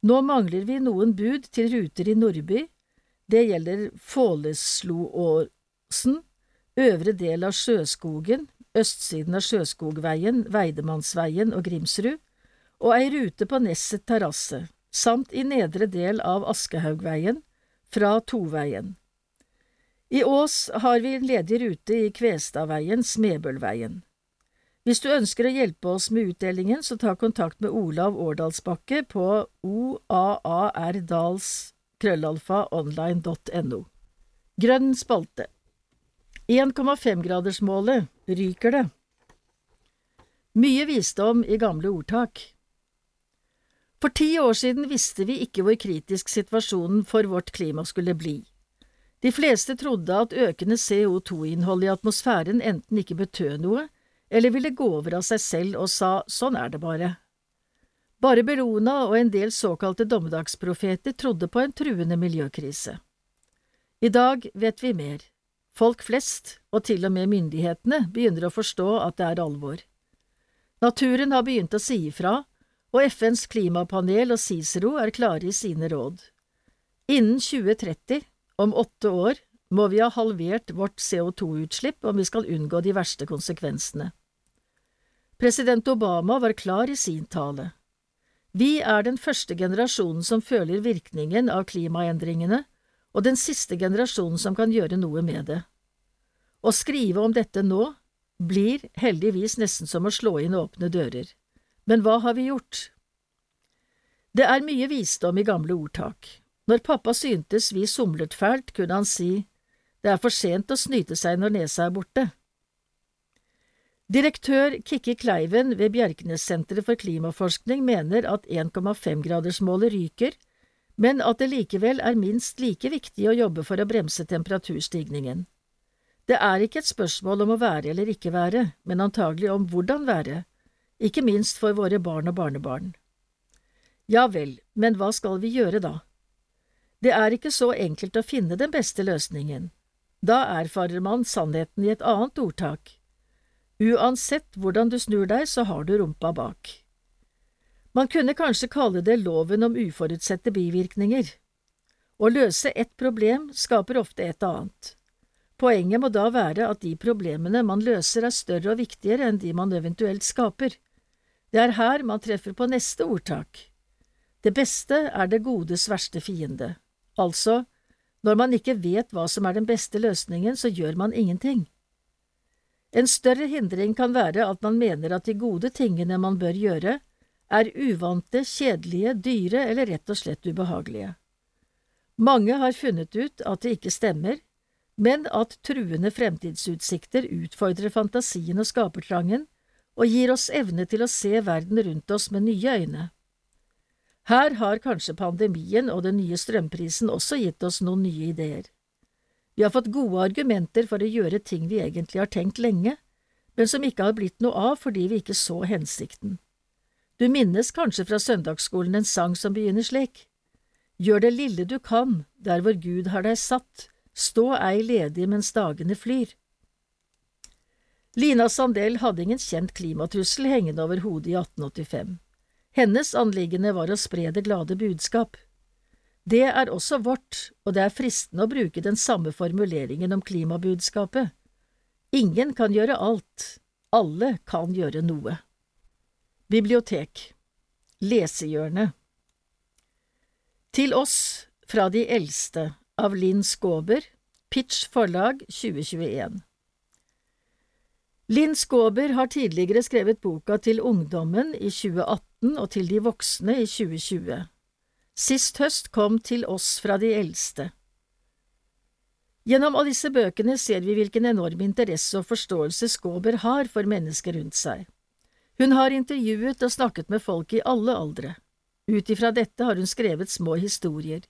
Nå mangler vi noen bud til ruter i Nordby. Det gjelder Fålesloåsen, øvre del av Sjøskogen, østsiden av Sjøskogveien, Veidemannsveien og Grimsrud, og ei rute på Nesset terrasse, samt i nedre del av Askehaugveien, fra Toveien. I Ås har vi en ledig rute i Kvestadveien, Smebølveien. Hvis du ønsker å hjelpe oss med utdelingen, så ta kontakt med Olav Årdalsbakke på oaardals.krøllalfa.online.no. Grønn spalte 1,5-gradersmålet ryker det. Mye visdom i gamle ordtak. For ti år siden visste vi ikke hvor kritisk situasjonen for vårt klima skulle bli. De fleste trodde at økende CO2-innhold i atmosfæren enten ikke betød noe, eller ville gå over av seg selv og sa sånn er det bare. Bare Bellona og en del såkalte dommedagsprofeter trodde på en truende miljøkrise. I dag vet vi mer. Folk flest, og til og med myndighetene, begynner å forstå at det er alvor. Naturen har begynt å si ifra, og FNs klimapanel og Cicero er klare i sine råd. Innen 2030, om åtte år, må vi ha halvert vårt CO2-utslipp om vi skal unngå de verste konsekvensene. President Obama var klar i sin tale. Vi er den første generasjonen som føler virkningen av klimaendringene, og den siste generasjonen som kan gjøre noe med det. Å skrive om dette nå blir heldigvis nesten som å slå inn åpne dører. Men hva har vi gjort? Det er mye visdom i gamle ordtak. Når pappa syntes vi somlet fælt, kunne han si det er for sent å snyte seg når nesa er borte. Direktør Kikki Kleiven ved Bjerknessenteret for klimaforskning mener at 1,5-gradersmålet ryker, men at det likevel er minst like viktig å jobbe for å bremse temperaturstigningen. Det er ikke et spørsmål om å være eller ikke være, men antagelig om hvordan være, ikke minst for våre barn og barnebarn. Ja vel, men hva skal vi gjøre da? Det er ikke så enkelt å finne den beste løsningen. Da erfarer man sannheten i et annet ordtak. Uansett hvordan du snur deg, så har du rumpa bak. Man kunne kanskje kalle det loven om uforutsette bivirkninger. Å løse ett problem skaper ofte et annet. Poenget må da være at de problemene man løser er større og viktigere enn de man eventuelt skaper. Det er her man treffer på neste ordtak. Det beste er det godes verste fiende. Altså, når man ikke vet hva som er den beste løsningen, så gjør man ingenting. En større hindring kan være at man mener at de gode tingene man bør gjøre, er uvante, kjedelige, dyre eller rett og slett ubehagelige. Mange har funnet ut at det ikke stemmer, men at truende fremtidsutsikter utfordrer fantasien og skapertrangen, og gir oss evne til å se verden rundt oss med nye øyne. Her har kanskje pandemien og den nye strømprisen også gitt oss noen nye ideer. Vi har fått gode argumenter for å gjøre ting vi egentlig har tenkt lenge, men som ikke har blitt noe av fordi vi ikke så hensikten. Du minnes kanskje fra søndagsskolen en sang som begynner slik. Gjør det lille du kan, der hvor Gud har deg satt, stå ei ledig mens dagene flyr. Lina Sandell hadde ingen kjent klimatrussel hengende over hodet i 1885. Hennes anliggende var å spre det glade budskap. Det er også vårt, og det er fristende å bruke den samme formuleringen om klimabudskapet. Ingen kan gjøre alt, alle kan gjøre noe. Bibliotek Lesehjørnet Til oss fra de eldste av Linn Skåber, Pitch forlag 2021 Linn Skåber har tidligere skrevet boka Til ungdommen i 2018 og Til de voksne i 2020. Sist høst kom Til oss fra de eldste. Gjennom alle disse bøkene ser vi hvilken enorm interesse og forståelse Skåber har for mennesker rundt seg. Hun har intervjuet og snakket med folk i alle aldre. Ut ifra dette har hun skrevet små historier.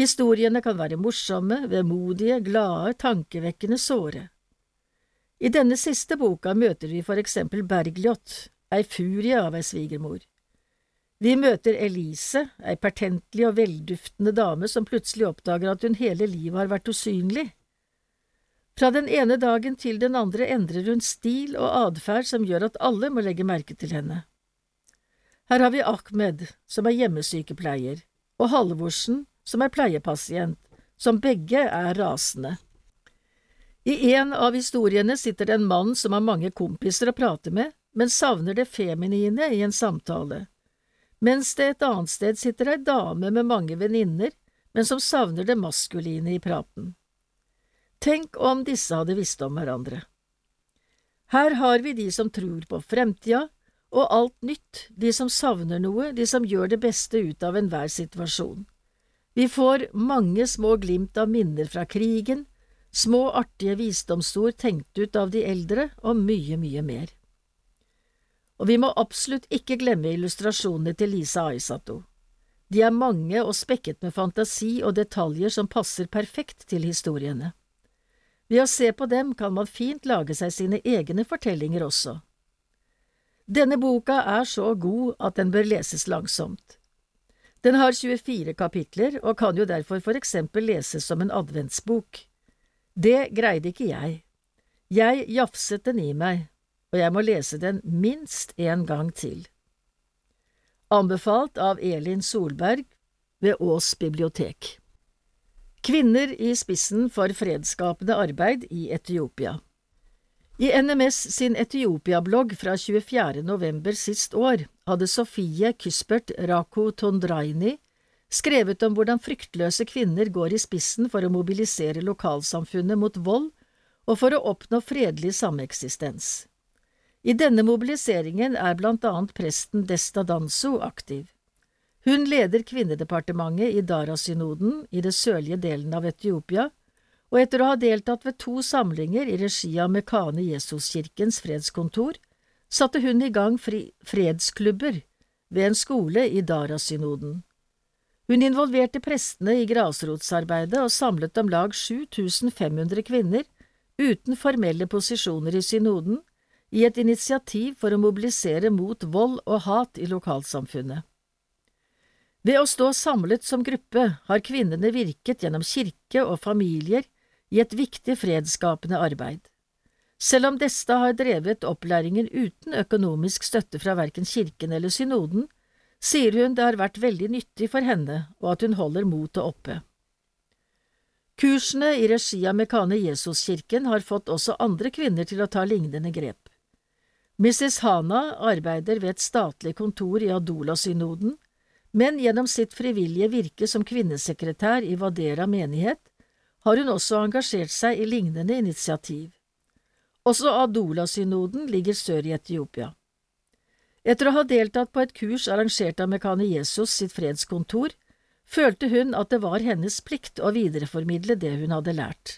Historiene kan være morsomme, vemodige, glade, tankevekkende, såre. I denne siste boka møter vi for eksempel Bergljot, ei furie av ei svigermor. Vi møter Elise, ei pertentlig og velduftende dame som plutselig oppdager at hun hele livet har vært usynlig. Fra den ene dagen til den andre endrer hun stil og atferd som gjør at alle må legge merke til henne. Her har vi Ahmed, som er hjemmesykepleier, og Halvorsen, som er pleiepasient, som begge er rasende. I en av historiene sitter det en mann som har mange kompiser å prate med, men savner det feminine i en samtale, mens det et annet sted sitter ei dame med mange venninner, men som savner det maskuline i praten. Tenk om disse hadde visst om hverandre. Her har vi de som tror på fremtida, og alt nytt, de som savner noe, de som gjør det beste ut av enhver situasjon. Vi får mange små glimt av minner fra krigen, små artige visdomsord tenkt ut av de eldre, og mye, mye mer. Og vi må absolutt ikke glemme illustrasjonene til Lisa Aisato. De er mange og spekket med fantasi og detaljer som passer perfekt til historiene. Ved å se på dem kan man fint lage seg sine egne fortellinger også. Denne boka er så god at den bør leses langsomt. Den har 24 kapitler og kan jo derfor for eksempel leses som en adventsbok. Det greide ikke jeg. Jeg jafset den i meg, og jeg må lese den minst en gang til. Anbefalt av Elin Solberg ved Ås bibliotek. Kvinner i spissen for fredsskapende arbeid i Etiopia. I NMS sin Etiopia-blogg fra 24. november sist år hadde Sofie Kyspert Rako Tondraini skrevet om hvordan fryktløse kvinner går i spissen for å mobilisere lokalsamfunnet mot vold og for å oppnå fredelig sameksistens. I denne mobiliseringen er blant annet presten Desta Danso aktiv. Hun leder kvinnedepartementet i Dara-synoden i det sørlige delen av Etiopia, og etter å ha deltatt ved to samlinger i regi av Mekane Jesuskirkens fredskontor, satte hun i gang fredsklubber ved en skole i Dara-synoden. Hun involverte prestene i grasrotsarbeidet og samlet om lag 7500 kvinner, uten formelle posisjoner i synoden, i et initiativ for å mobilisere mot vold og hat i lokalsamfunnet. Ved å stå samlet som gruppe har kvinnene virket gjennom kirke og familier i et viktig fredsskapende arbeid. Selv om Desta har drevet opplæringen uten økonomisk støtte fra verken kirken eller synoden, sier hun det har vært veldig nyttig for henne, og at hun holder motet oppe. Kursene i regi av Mekane Jesuskirken har fått også andre kvinner til å ta lignende grep. Mrs. Hana arbeider ved et statlig kontor i Adola-synoden, men gjennom sitt frivillige virke som kvinnesekretær i Vadera menighet har hun også engasjert seg i lignende initiativ. Også Adola-synoden ligger sør i Etiopia. Etter å ha deltatt på et kurs arrangert av Mekane Jesus sitt fredskontor, følte hun at det var hennes plikt å videreformidle det hun hadde lært.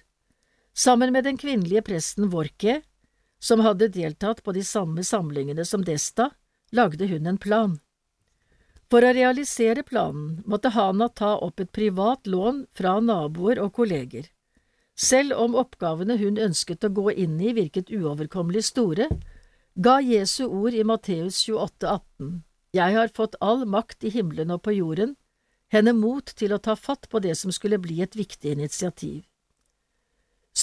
Sammen med den kvinnelige presten Vorke, som hadde deltatt på de samme samlingene som Desta, lagde hun en plan. For å realisere planen måtte Hana ta opp et privat lån fra naboer og kolleger. Selv om oppgavene hun ønsket å gå inn i virket uoverkommelig store, ga Jesu ord i Matteus 28, 18, Jeg har fått all makt i himmelen og på jorden, henne mot til å ta fatt på det som skulle bli et viktig initiativ.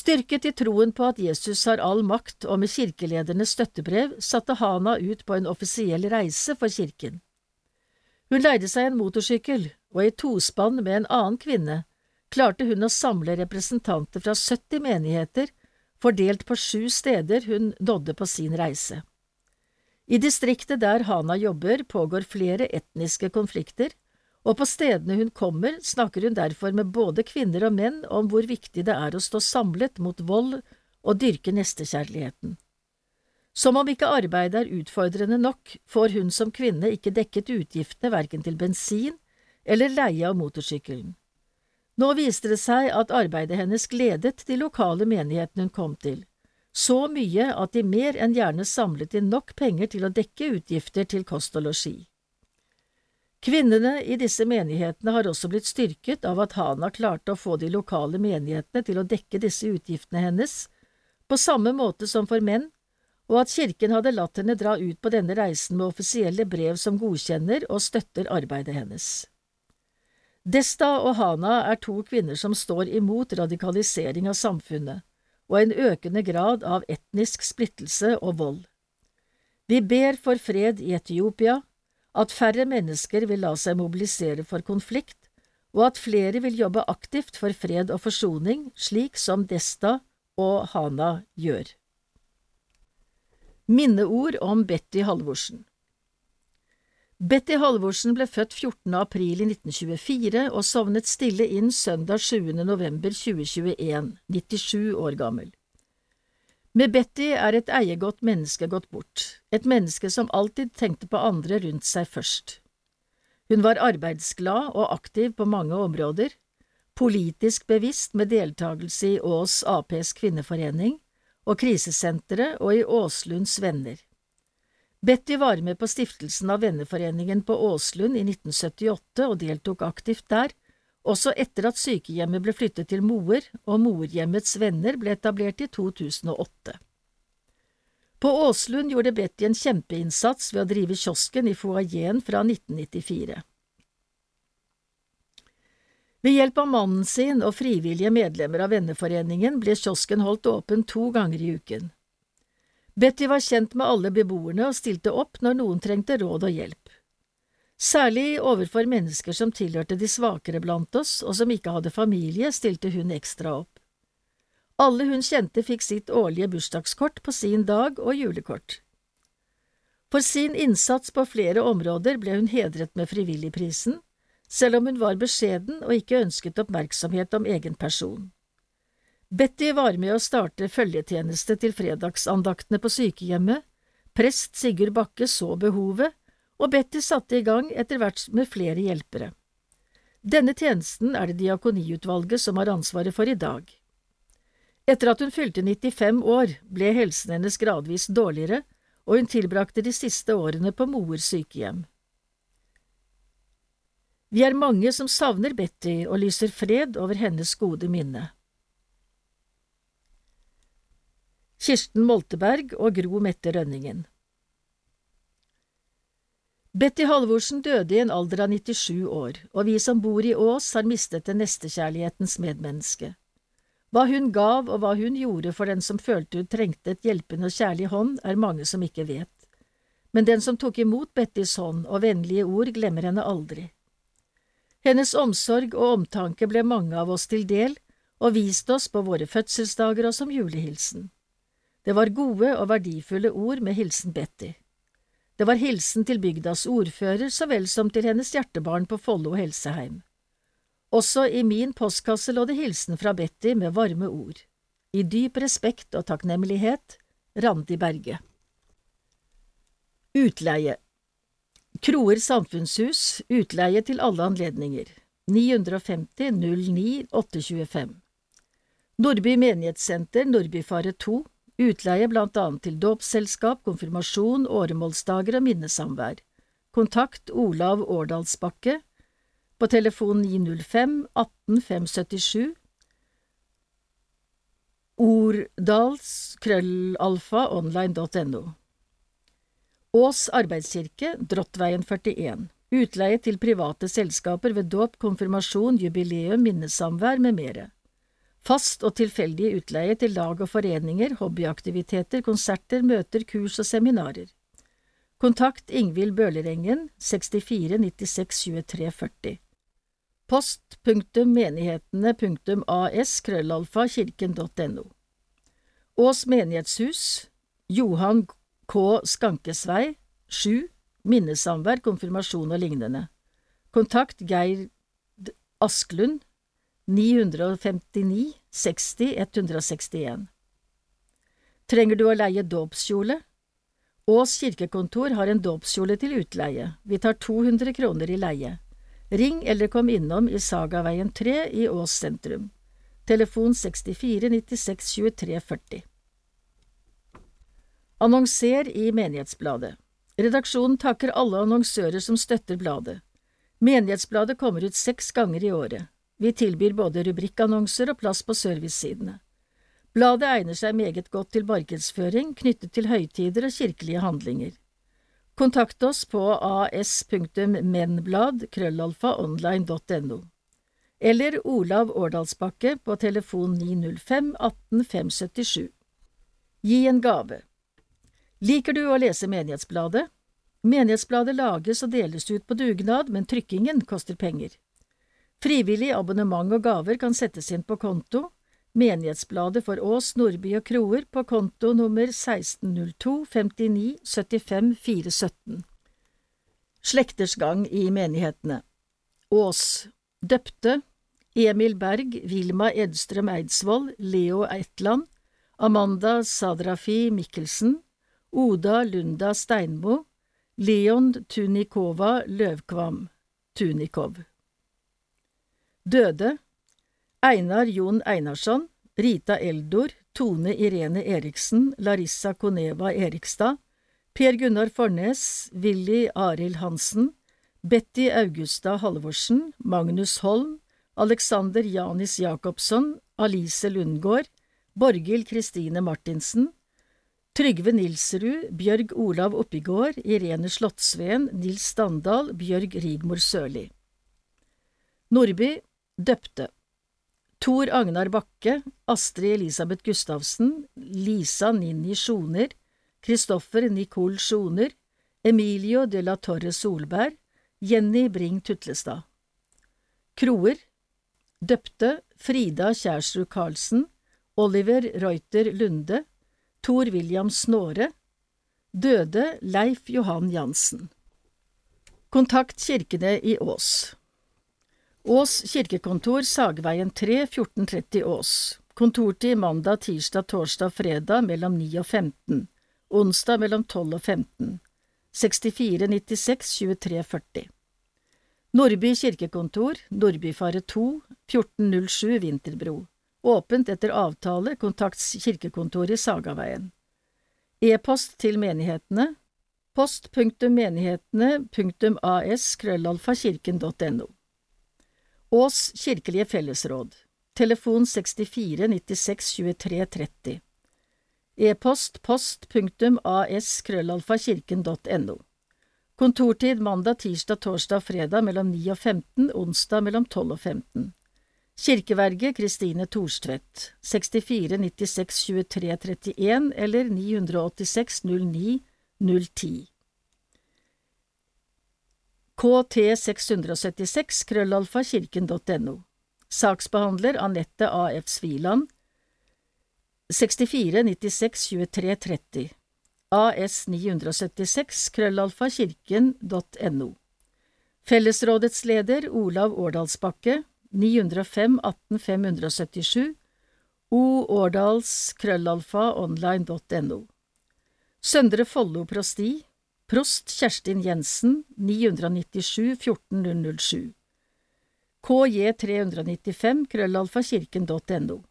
Styrket i troen på at Jesus har all makt og med kirkeledernes støttebrev, satte Hana ut på en offisiell reise for kirken. Hun leide seg en motorsykkel, og i tospann med en annen kvinne klarte hun å samle representanter fra 70 menigheter, fordelt på sju steder hun nådde på sin reise. I distriktet der Hana jobber, pågår flere etniske konflikter, og på stedene hun kommer, snakker hun derfor med både kvinner og menn om hvor viktig det er å stå samlet mot vold og dyrke nestekjærligheten. Som om ikke arbeidet er utfordrende nok, får hun som kvinne ikke dekket utgiftene verken til bensin eller leie av motorsykkelen. Nå viste det seg at arbeidet hennes gledet de lokale menighetene hun kom til, så mye at de mer enn gjerne samlet inn nok penger til å dekke utgifter til kost og losji. Kvinnene i disse menighetene har også blitt styrket av at Hana klarte å få de lokale menighetene til å dekke disse utgiftene hennes, på samme måte som for menn, og at kirken hadde latt henne dra ut på denne reisen med offisielle brev som godkjenner og støtter arbeidet hennes. Desta og Hana er to kvinner som står imot radikalisering av samfunnet og en økende grad av etnisk splittelse og vold. Vi ber for fred i Etiopia, at færre mennesker vil la seg mobilisere for konflikt, og at flere vil jobbe aktivt for fred og forsoning, slik som Desta og Hana gjør. Minneord om Betty Halvorsen Betty Halvorsen ble født 14. april i 1924 og sovnet stille inn søndag 7. november 2021, 97 år gammel. Med Betty er et eiegodt menneske gått bort, et menneske som alltid tenkte på andre rundt seg først. Hun var arbeidsglad og aktiv på mange områder, politisk bevisst med deltakelse i Ås Aps kvinneforening og krisesenteret og i Åslunds Venner. Betty var med på stiftelsen av Venneforeningen på Åslund i 1978 og deltok aktivt der, også etter at sykehjemmet ble flyttet til Moer og Morhjemmets venner ble etablert i 2008. På Åslund gjorde Betty en kjempeinnsats ved å drive kiosken i foajeen fra 1994. Ved hjelp av mannen sin og frivillige medlemmer av venneforeningen ble kiosken holdt åpen to ganger i uken. Betty var kjent med alle beboerne og stilte opp når noen trengte råd og hjelp. Særlig overfor mennesker som tilhørte de svakere blant oss og som ikke hadde familie, stilte hun ekstra opp. Alle hun kjente fikk sitt årlige bursdagskort på sin dag og julekort. For sin innsats på flere områder ble hun hedret med Frivilligprisen, selv om hun var beskjeden og ikke ønsket oppmerksomhet om egen person. Betty var med å starte følgetjeneste til fredagsandaktene på sykehjemmet, prest Sigurd Bakke så behovet, og Betty satte i gang etter hvert med flere hjelpere. Denne tjenesten er det diakoniutvalget som har ansvaret for i dag. Etter at hun fylte 95 år, ble helsen hennes gradvis dårligere, og hun tilbrakte de siste årene på Moer sykehjem. Vi er mange som savner Betty og lyser fred over hennes gode minne. Kirsten Molteberg og Gro Mette Rønningen Betty Halvorsen døde i en alder av 97 år, og vi som bor i Ås har mistet den nestekjærlighetens medmenneske. Hva hun gav og hva hun gjorde for den som følte hun trengte et hjelpende og kjærlig hånd, er mange som ikke vet. Men den som tok imot Bettys hånd og vennlige ord, glemmer henne aldri. Hennes omsorg og omtanke ble mange av oss til del, og viste oss på våre fødselsdager og som julehilsen. Det var gode og verdifulle ord med hilsen Betty. Det var hilsen til bygdas ordfører så vel som til hennes hjertebarn på Follo helseheim. Også i min postkasse lå det hilsen fra Betty med varme ord. I dyp respekt og takknemlighet, Randi Berge. Utleie Kroer samfunnshus, utleie til alle anledninger, 950 09 825 Nordby menighetssenter, Nordbyfaret 2, Utleie blant annet til dåpsselskap, konfirmasjon, åremålsdager og minnesamvær. Kontakt Olav Årdalsbakke på telefon 905 18 577 Ordals krøllalfa online.no. Ås arbeidskirke, Drottveien 41. Utleie til private selskaper ved dåp, konfirmasjon, jubileum, minnesamvær med mere. Fast og tilfeldig utleie til lag og foreninger, hobbyaktiviteter, konserter, møter, kurs og seminarer. Kontakt Ingvild Bøhlerengen 64 96 23 40. Post.menighetene.as krøllalfa kirken.no. Ås menighetshus Johan K. Skankesvei 7 Minnesamvær, konfirmasjon og lignende. Kontakt Geir Asklund 959 60 161. Trenger du å leie dåpskjole? Ås kirkekontor har en dåpskjole til utleie. Vi tar 200 kroner i leie. Ring eller kom innom i Sagaveien 3 i Ås sentrum. Telefon 64 96 23 40. Annonser i Menighetsbladet. Redaksjonen takker alle annonsører som støtter bladet. Menighetsbladet kommer ut seks ganger i året. Vi tilbyr både rubrikkannonser og plass på servicesidene. Bladet egner seg meget godt til markedsføring knyttet til høytider og kirkelige handlinger. Kontakt oss på as.menblad.krøllalfaonline.no eller Olav Årdalsbakke på telefon 905 18 577. Gi en gave. Liker du å lese Menighetsbladet? Menighetsbladet lages og deles ut på dugnad, men trykkingen koster penger. Frivillig abonnement og gaver kan settes inn på konto Menighetsbladet for Ås, Nordby og Kroer på konto nummer 1602 59 75 417. Slekters gang i menighetene Ås Døpte Emil Berg, Vilma Edstrøm Eidsvoll, Leo Eitland, Amanda Sadrafi Mikkelsen, Oda Lunda Steinmo, Leon Tunikova Løvkvam, Tunikov. Døde Einar Jon Einarsson, Rita Eldor, Tone Irene Eriksen, Larissa Koneva Erikstad, Per Gunnar Fornes, Willy Arild Hansen, Betty Augusta Halvorsen, Magnus Holm, Alexander Janis Jacobsson, Alice Lundgård, Borghild Kristine Martinsen, Trygve Nilsrud, Bjørg Olav Oppigård, Irene Slottsveen, Nils Standal, Bjørg Rigmor Sørli. Nordby døpte. Tor Agnar Bakke, Astrid Elisabeth Gustavsen, Lisa Ninni Sjoner, Kristoffer Nicol Sjoner, Emilio de la Torre Solberg, Jenny Bring Tutlestad. Kroer Døpte Frida Kjærsrud Karlsen, Oliver Reuter Lunde, Tor William Snåre, Døde Leif Johan Jansen. Kontakt kirkene i Ås. Ås kirkekontor, Sagveien 3, 1430 Ås. Kontortid mandag, tirsdag, torsdag, fredag mellom 9 og 15. Onsdag mellom 12 og 15. 64 96 23 40. Nordby kirkekontor, Nordbyfaret 2, 1407 Vinterbro. Åpent etter avtale, kontakt kirkekontoret Sagaveien. E-post til menighetene post.menighetene.as krøllalfa kirken.no Ås kirkelige fellesråd. Telefon 64 96 23 30 E-post post punktum as krøllalfa kirken.no Kontortid mandag, tirsdag, torsdag, og fredag mellom 9 og 15, onsdag mellom 12 og 15. Kirkeverget Kristine Thorstvedt. 64 96 23 31 eller 986 09 010 kt676 krøllalfa kirken.no. Saksbehandler Anette A.F. Sviland 64 96 23 30 AS 976 krøllalfa kirken.no. Fellesrådets leder Olav Årdalsbakke 905 18 577 O Årdals krøllalfa online.no. Søndre Follo prosti Prost Kjerstin Jensen 997 14 007 KJ 395 krøllalfakirken.no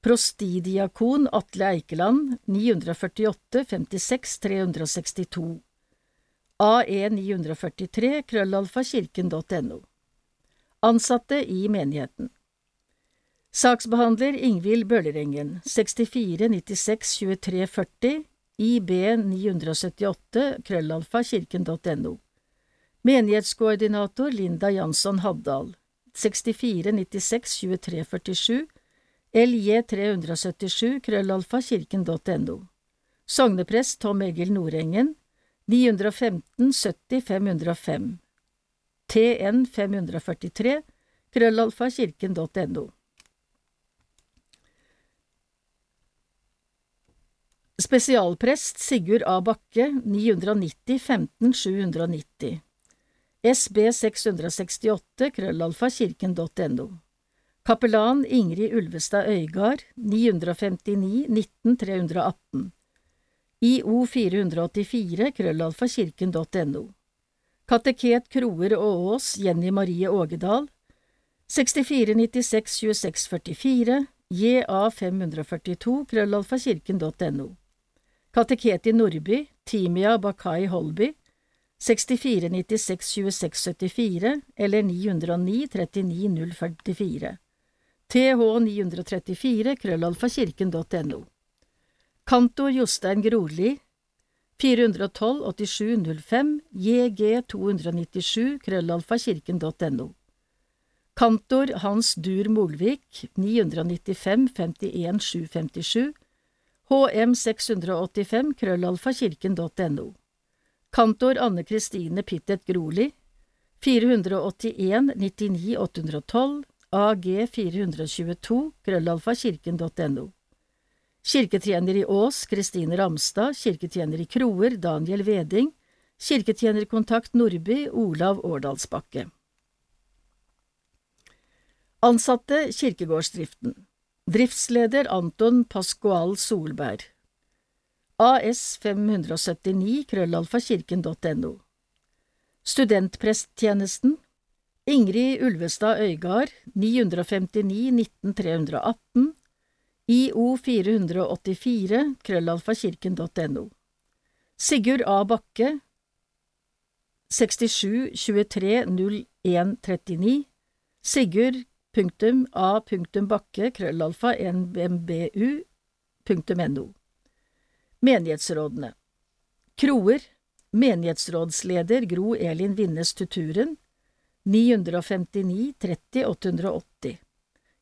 Prostidiakon Atle Eikeland 948 56 362 AE 943 krøllalfakirken.no Ansatte i menigheten. Saksbehandler Ingvild Bøllerengen, 64 96 23 40, IB 978, krøllalfa kirken.no. Menighetskoordinator Linda Jansson Havdal 64 96 23 47, LJ 377, krøllalfa kirken.no. Sogneprest Tom Egil Nordengen, 915 70 505. TN 543, krøllalfa kirken.no. Spesialprest Sigurd A. Bakke 990 15 790 SB 668 krøllalfa kirken.no Kapellan Ingrid Ulvestad Øygard 959 19 318 IO 484 krøllalfa kirken.no Kateket Kroer og Ås Jenny Marie Ågedal. 6496 2644 JA 542 krøllalfa kirken.no Kateketi Nordby, Timia Bakai Holby, 6496 2674 eller 909 39 044. TH 934 krøllalfakirken.no Kantor Jostein Grorli, 412 8705 JG 297 krøllalfakirken.no Kantor Hans Dur Molvik, 995 51 757 hm685 krøllalfakirken.no Kantor Anne Kristine Pittet Groli 481 99 812 AG 422 krøllalfakirken.no Kirketjener i Ås Kristine Ramstad, kirketjener i Kroer Daniel Veding, kirketjenerkontakt Nordby Olav Årdalsbakke. Ansatte kirkegårdsdriften Driftsleder Anton Pascual Solberg. AS 579 krøllalfa kirken.no Studentpresttjenesten. Ingrid Ulvestad Øygard 959 19318 IO 484 krøllalfa kirken.no Sigurd A. Bakke. 67 23 01 39 Sigurd punktum a punktum bakke krøllalfa nmbu punktum no. Menighetsrådene. Kroer. Menighetsrådsleder Gro Elin Vinnes Tuturen. 959 30 880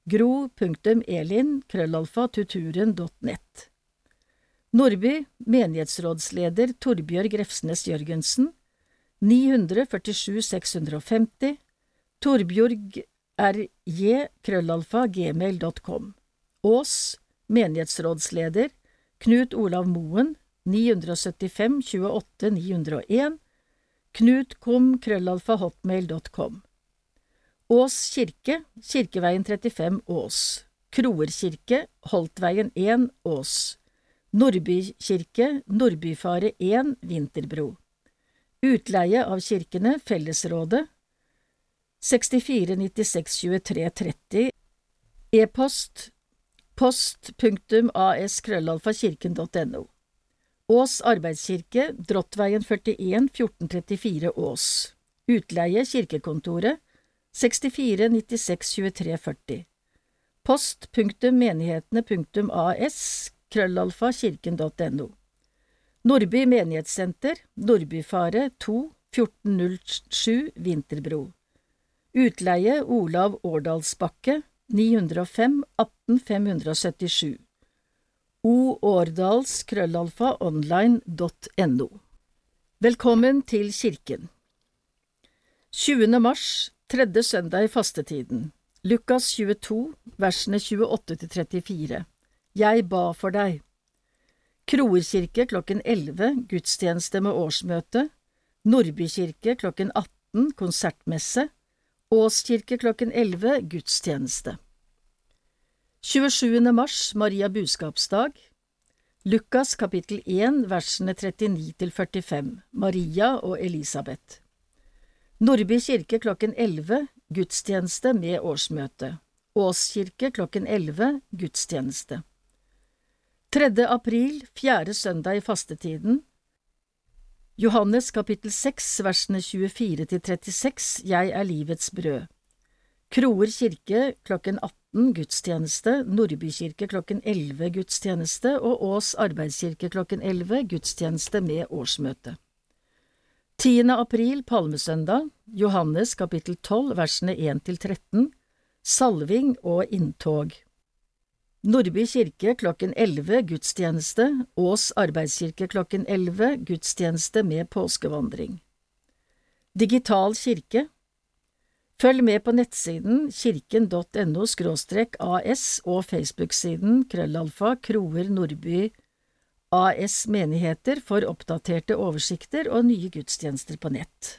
Gro punktum Elin krøllalfa tuturen.nett Nordby. Menighetsrådsleder Torbjørg Refsnes Jørgensen. 947 650 Torbjørg rj.krøllalfa.gmail.com Ås, menighetsrådsleder, Knut Olav Moen, 975 28 901 Knut Kom krøllalfa hotmail.com Ås kirke, Kirkeveien 35 Ås. Kroer kirke, Holtveien 1 Ås. Nordby kirke, Nordbyfare 1 Vinterbro. Utleie av kirkene, Fellesrådet 64 96 23 30 E-post post.as krøllalfa kirken.no Ås arbeidskirke, Drottveien 41 1434 Ås. Utleie Kirkekontoret 64 96 23 40 Post.menighetene.as krøllalfa kirken.no Nordby menighetssenter, Nordbyfare 2 1407 Vinterbro Utleie Olav Årdalsbakke 905 18 577 O. Årdals krøllalfa online.no Velkommen til kirken. 20. mars, tredje søndag i fastetiden. Lukas 22, versene 28–34 Jeg ba for deg. Kroerkirke klokken 11, gudstjeneste med årsmøte. Nordbykirke klokken 18, konsertmesse Åskirke klokken 11 gudstjeneste 27. mars Maria budskapsdag Lukas kapittel 1 versene 39 til 45 Maria og Elisabeth Nordby kirke klokken 11 gudstjeneste med årsmøte Åskirke klokken 11 gudstjeneste 3. april, fjerde søndag i fastetiden Johannes kapittel 6 versene 24 til 36 Jeg er livets brød Kroer kirke klokken 18 gudstjeneste, Nordby kirke klokken 11 gudstjeneste og Ås arbeidskirke klokken 11 gudstjeneste med årsmøte. 10. april, palmesøndag, Johannes kapittel 12 versene 1 til 13, salving og inntog. Nordby kirke klokken 11 gudstjeneste, Ås arbeidskirke klokken 11 gudstjeneste med påskevandring. Digital kirke Følg med på nettsiden kirken.no as og Facebook-siden krøllalfa Kroer Nordby AS menigheter for oppdaterte oversikter og nye gudstjenester på nett.